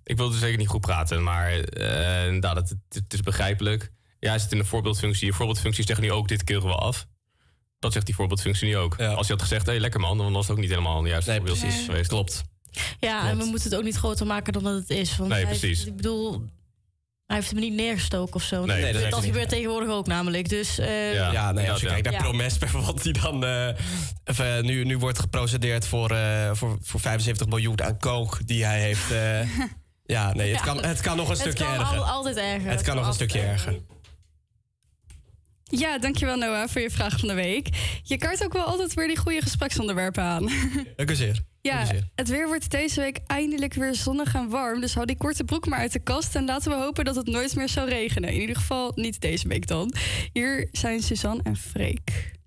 Ik wilde zeker niet goed praten, maar eh, inderdaad, het, het, is begrijpelijk. Ja, hij zit in een voorbeeldfunctie. Je voorbeeldfunctie zegt nu ook, dit keuren we af. Dat zegt die voorbeeldfunctie nu ook. Als je had gezegd, hé, lekker man, dan was het ook niet helemaal de juiste voorbeeld precies. geweest. Klopt. Ja, en we moeten het ook niet groter maken dan dat het is. Want Nee, hij precies. ik bedoel, hij heeft hem niet neergestoken of zo. Nee, dat gebeurt tegenwoordig ook namelijk. Dus, eh, Ja, nee, als je ja. kijkt naar Ja. Promes bijvoorbeeld, die dan eh, even, nu, nu wordt geprocedeerd voor, eh, voor, voor 75 miljoen aan coke die hij heeft. eh, ja, nee, het, Ja. kan, het kan nog een Het stukje kan erger. al- altijd erger. Het kan nog een stukje erger. Ja, dankjewel Noah voor je vraag van de week. Je kaart ook wel altijd weer die goede gespreksonderwerpen aan. Dank u zeer. Ja, het weer wordt deze week eindelijk weer zonnig en warm. Dus hou die korte broek maar uit de kast. En laten we hopen dat het nooit meer zal regenen. In ieder geval niet deze week dan. Hier zijn Suzanne en Freek.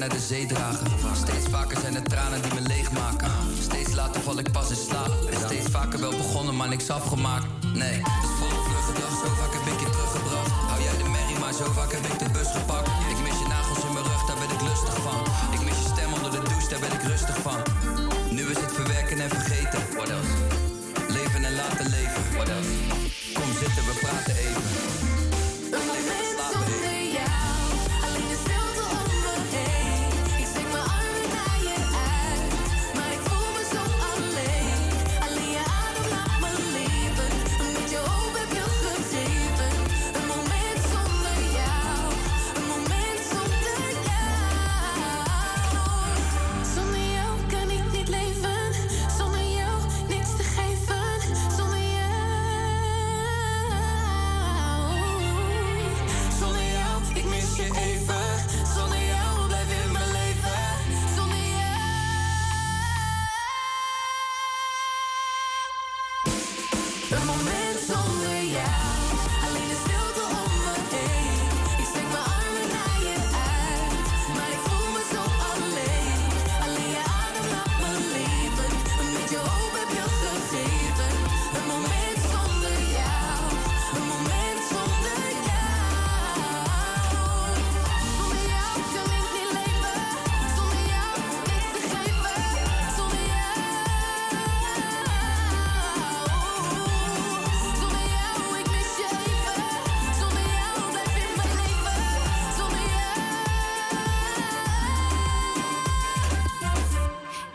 Naar de zee dragen? Steeds vaker zijn het tranen die me leegmaken. Steeds later val ik pas in slaap. En steeds vaker wel begonnen, maar niks afgemaakt. Nee, het is volle vluggedag. Zo vaak heb ik je teruggebracht. Hou jij de merrie, maar zo vaak heb ik de bus gepakt. Ik mis je nagels in mijn rug, daar ben ik lustig van. Ik mis je stem onder de douche, daar ben ik rustig van. Nu is het verwerken en vergeten.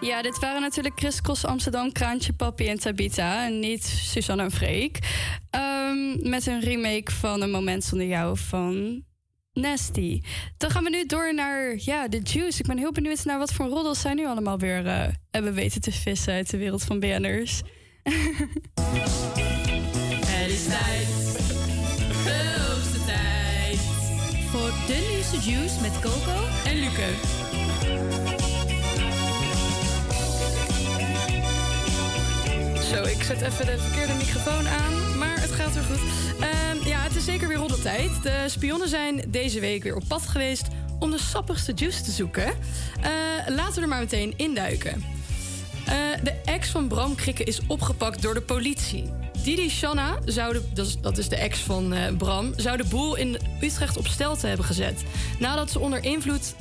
Ja, dit waren natuurlijk Chris Cross Amsterdam, Kraantje, Papi en Tabita. En niet Suzanne en Freek. Ehm, met een remake van Een Moment Zonder Jou van Nasty. Dan gaan we nu door naar ja, de Juice. Ik ben heel benieuwd naar wat voor roddels zij nu allemaal weer eh, hebben weten te vissen uit de wereld van BN'ers. Het is tijd. De hoogste tijd. Voor de nieuwste juice met Coco En Luke. Zo, ik zet even de verkeerde microfoon aan, maar het gaat weer goed. Ehm, ja, het is zeker weer roddeltijd. De spionnen zijn deze week weer op pad geweest om de sappigste juice te zoeken. Eh, laten we er maar meteen induiken. Eh de ex van Bram Krikke is opgepakt door de politie. Didi Shanna, zou de, dat, is, de ex van eh, Bram, zou de boel in Utrecht op stelte hebben gezet. Nadat ze onder invloed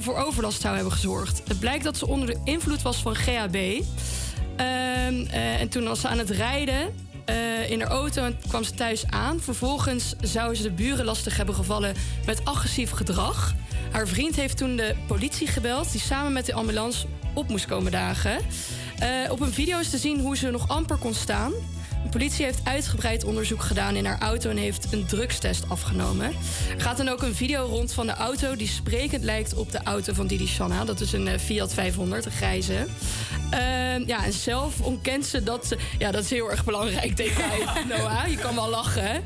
voor overlast zou hebben gezorgd. Het blijkt dat ze onder de invloed was van GHB. Ehm, eh, en toen was ze aan het rijden eh, in haar auto en kwam ze thuis aan. Vervolgens zou ze de buren lastig hebben gevallen met agressief gedrag. Haar vriend heeft toen de politie gebeld, die samen met de ambulance op moest komen dagen. Eh, op een video is te zien hoe ze nog amper kon staan. De politie heeft uitgebreid onderzoek gedaan in haar auto en heeft een drugstest afgenomen. Er gaat dan ook een video rond van de auto die sprekend lijkt op de auto van Didi Shanna. Dat is een eh, Fiat 500, een grijze. Ehm, ja, en zelf ontkent ze dat ze... Ja, dat is heel erg belangrijk detail, Noah. Je kan wel lachen, hè?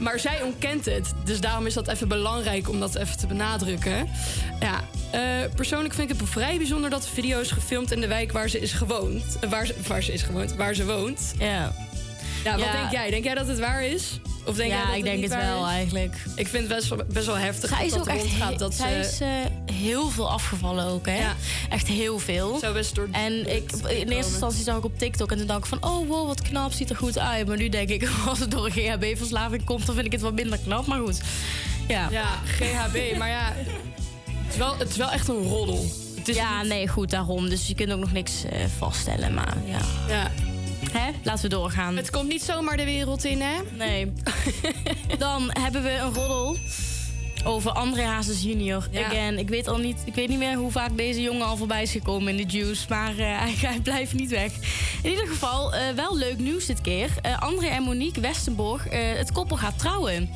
Maar zij ontkent het. Dus daarom is dat even belangrijk om dat even te benadrukken. Ja, eh, persoonlijk vind ik het vrij bijzonder dat de video is gefilmd in de wijk waar ze is gewoond. Waar, ze, waar ze is gewoond, waar ze woont. Ja. Ja, wat Ja. denk jij? Denk jij dat het waar is? Of denk Ja, jij dat ik denk het wel is? eigenlijk. Ik vind het best, wel- best wel heftig Zij is dat ook dat echt rondgaat. he- Dat zij ze, is eh, heel veel afgevallen ook, hè? Echt heel veel. Zou best door en ik, in eerste instantie zag ik op TikTok en toen dacht ik van... oh, wow, wat knap, ziet er goed uit. Maar nu denk ik, als het door een GHB-verslaving komt... dan vind ik het wat minder knap, maar goed. Ja, ja GHB, maar ja... Het is wel, het is wel echt een roddel. Ja nee, goed, daarom. Dus je kunt ook nog niks eh, vaststellen, maar ja. Ja. Hè? Laten we doorgaan. Het komt niet zomaar de wereld in, hè? Nee. Dan hebben we een roddel over André Hazes junior. Ja. Again, ik weet al niet, ik weet niet meer hoe vaak deze jongen al voorbij is gekomen in de juice, maar eh, hij, hij blijft niet weg. In ieder geval, eh, wel leuk nieuws dit keer. Eh, André en Monique Westenborg, het koppel gaat trouwen.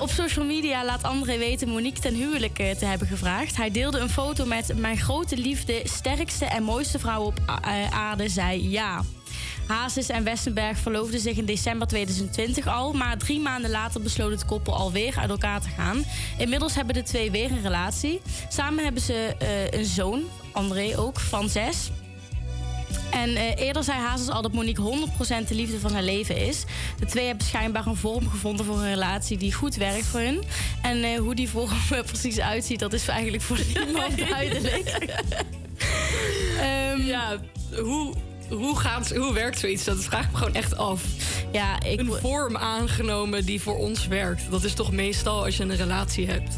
Op social media laat André weten Monique ten huwelijk te hebben gevraagd. Hij deelde een foto met mijn grote liefde, sterkste en mooiste vrouw op aarde, zei ja. Hazes en Westenberg verloofden zich in december 2020 al, maar drie maanden later besloot het koppel alweer uit elkaar te gaan. Inmiddels hebben de twee weer een relatie. Samen hebben ze eh, een zoon, André ook, van zes. En eh, eerder zei Hazes al dat Monique 100% de liefde van haar leven is. De twee hebben schijnbaar een vorm gevonden voor een relatie die goed werkt voor hun. En eh, hoe die vorm er precies uitziet, dat is eigenlijk voor niemand duidelijk. Ehm, ja, hoe, hoe, gaat, hoe werkt zoiets? Dat vraag ik me gewoon echt af. Ja, ik... Een vorm aangenomen die voor ons werkt. Dat is toch meestal als je een relatie hebt.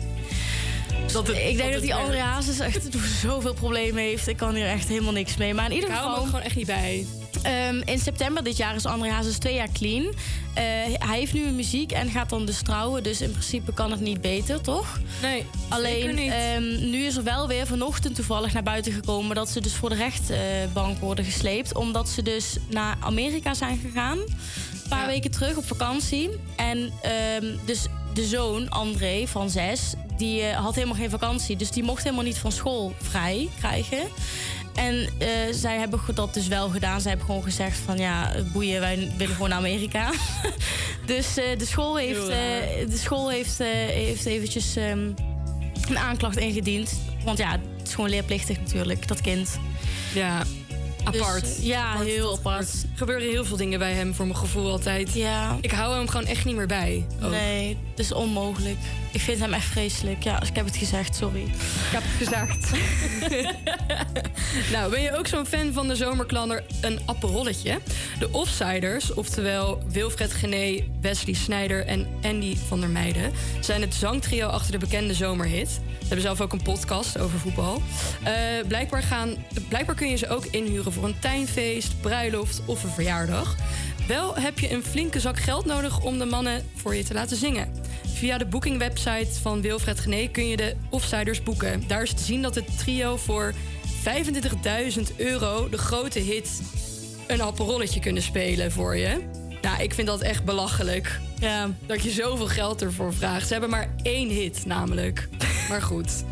Dat het- ik denk dat, die. André Hazes echt zoveel problemen heeft. Ik kan hier echt helemaal niks mee. Maar in ieder Ik hou geval... hem ook gewoon echt niet bij. Ehm, in september dit jaar is André Hazes twee jaar clean. Eh, hij heeft nu een muziek en gaat dan dus trouwen. Dus in principe kan het niet beter, toch? Nee, Alleen, zeker niet. ehm, nu is er wel weer vanochtend toevallig naar buiten gekomen... dat ze dus voor de rechtbank worden gesleept. Omdat ze dus naar Amerika zijn gegaan. Een paar weken terug op vakantie. En ehm, dus de zoon, André, van zes... die eh, had helemaal geen vakantie. Dus die mocht helemaal niet van school vrij krijgen. En eh, zij hebben dat dus wel gedaan. Zij hebben gewoon gezegd van ja, boeien, wij willen gewoon naar Amerika. dus eh, de school heeft, de school heeft, heeft eventjes ehm, een aanklacht ingediend. Want ja, het is gewoon leerplichtig natuurlijk, dat kind. Ja, apart. Dus, ja, Apart, heel apart. Er gebeuren heel veel dingen bij hem, voor mijn gevoel altijd. Ja. Ik hou hem gewoon echt niet meer bij. ook. Nee, dat is onmogelijk. Ik vind hem echt vreselijk. Ja, ik heb het gezegd, sorry. Ik heb het gezegd. nou, ben je ook zo'n fan van de zomerklander Een Apperolletje? De Offsiders, oftewel Wilfred Gené, Wesley Snijder en Andy van der Meijden... zijn het zangtrio achter de bekende zomerhit. Ze hebben zelf ook een podcast over voetbal. Eh, blijkbaar, gaan, blijkbaar kun je ze ook inhuren voor een tuinfeest, bruiloft of een verjaardag. Wel heb je een flinke zak geld nodig om de mannen voor je te laten zingen. Via de boekingwebsite van Wilfred Gené kun je de Offsiders boeken. Daar is te zien dat het trio voor 25.000 euro de grote hit een appenrolletje kunnen spelen voor je. Nou, ik vind dat echt belachelijk. Ja. Dat je zoveel geld ervoor vraagt. Ze hebben maar één hit, namelijk. Maar goed.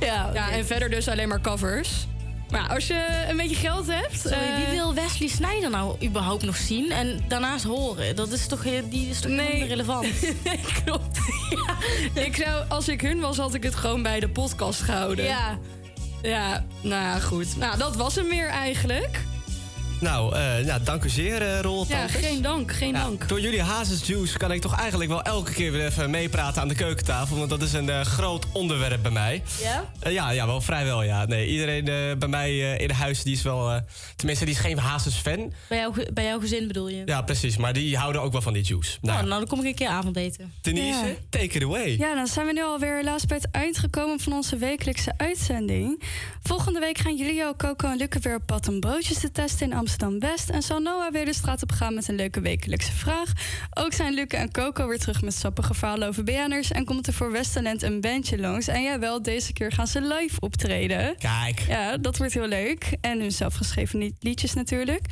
Ja, ja en verder dus alleen maar covers. Maar ja, als je een beetje geld hebt... Sorry, eh, wie wil Wesley Snyder nou überhaupt nog zien en daarnaast horen? Dat is toch, die is toch Nee. niet relevant? nee, klopt. Ja. Ik zou, als ik hun was, had ik het gewoon bij de podcast gehouden. Ja. Ja, nou ja, goed. Nou, dat was hem weer eigenlijk. Nou, eh, ja, dank u zeer, Roel. Ja, Tankers. geen dank, geen Ja, dank. Door jullie hazesjuice kan ik toch eigenlijk wel elke keer weer even meepraten aan de keukentafel. Want dat is een eh, groot onderwerp bij mij. Ja? Ja, ja, wel vrijwel, ja. Nee, iedereen eh, bij mij eh, in huis die is wel... eh, tenminste, die is geen hazes-fan. Bij, jouw, ge- bij jouw gezin bedoel je? Ja, precies. Maar die houden ook wel van die juice. Nou, Nou, nou, dan kom ik een keer avondeten. Denise, Ja. take it away. Ja, dan zijn we nu alweer helaas bij het eind gekomen van onze wekelijkse uitzending. Volgende week gaan Julio, Coco en Luca weer op pad om broodjes te testen in Amsterdam-West. En zal Noah weer de straat op gaan met een leuke wekelijkse vraag. Ook zijn Luca en Coco weer terug met sappige verhalen over BN'ers. En komt er voor Westtalent een bandje langs. En jawel, deze keer gaan ze live optreden. Kijk. Ja, dat wordt heel leuk. En hun zelfgeschreven li- liedjes natuurlijk.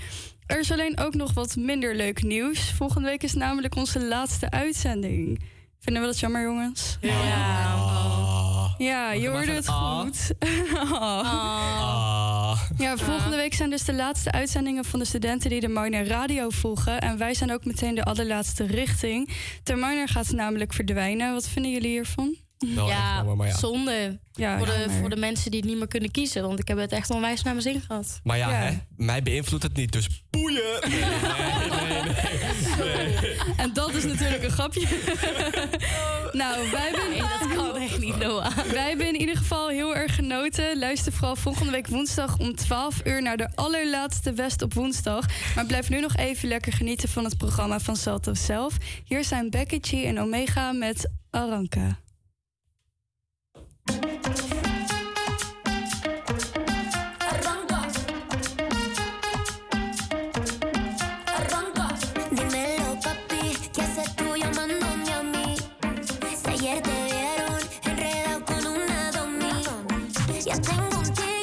Er is alleen ook nog wat minder leuk nieuws. Volgende week is namelijk onze laatste uitzending. Vinden we dat jammer, jongens? Ah. Ja, je Mag ik hoorde het ah? goed. Ah. Ja, volgende week zijn dus de laatste uitzendingen van de studenten die de Minor Radio volgen. En wij zijn ook meteen de allerlaatste richting. De Minor gaat namelijk verdwijnen. Wat vinden jullie hiervan? Wel echt jammer, maar ja. zonde. Ja, voor, de, voor de mensen die het niet meer kunnen kiezen. Want ik heb het echt onwijs naar mijn zin gehad. Maar ja, Hè, mij beïnvloedt het niet, dus boeien. En dat is natuurlijk een grapje. nou, wij hebben... Nee, dat kan echt niet, Noah. Wij hebben in ieder geval heel erg genoten. Luister vooral volgende week woensdag om 12 uur naar de allerlaatste West op woensdag. Maar blijf nu nog even lekker genieten van het programma van Salto zelf. Hier zijn Becky G en Omega met Aranka. Ayer te vieron enredado con una. Ya tengo un tigre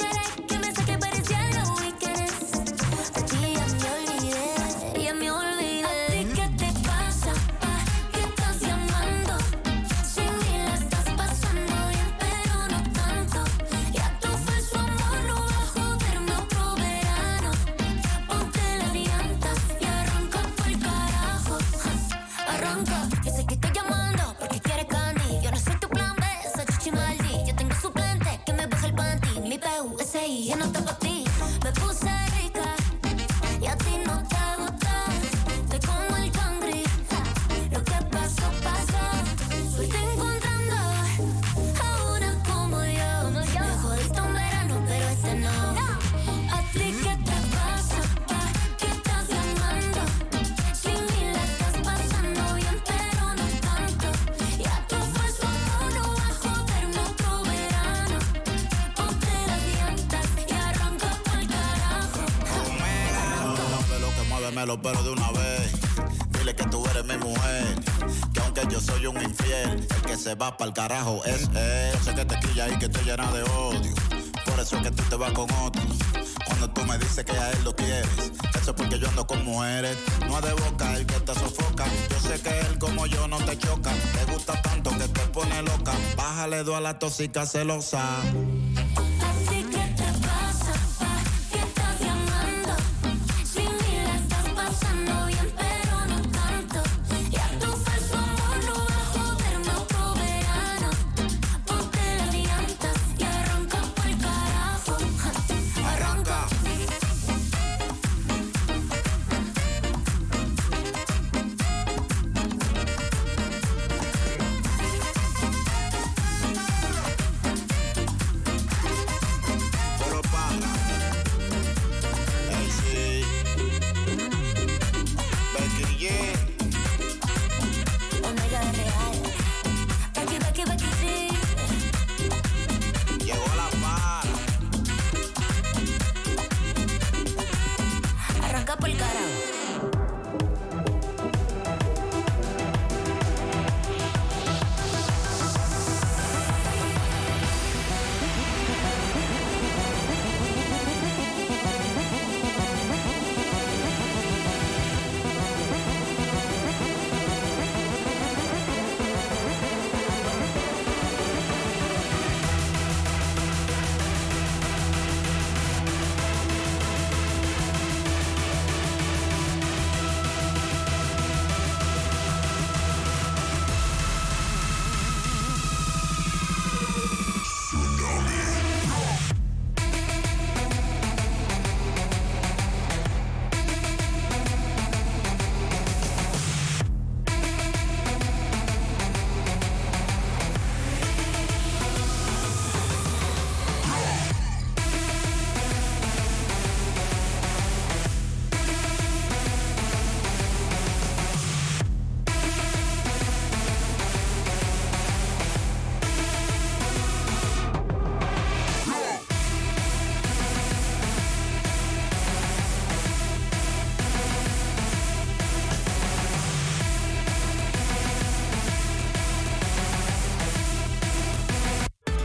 carajo es. Yo sé que te quilla y que estoy llena de odio. Por eso es que tú te vas con otro. Cuando tú me dices que a él lo quieres, eso es porque yo ando con mujeres. No de boca el que te sofoca. Yo sé que él como yo no te choca. Te gusta tanto que te pone loca. Bájale dos a la tóxica celosa.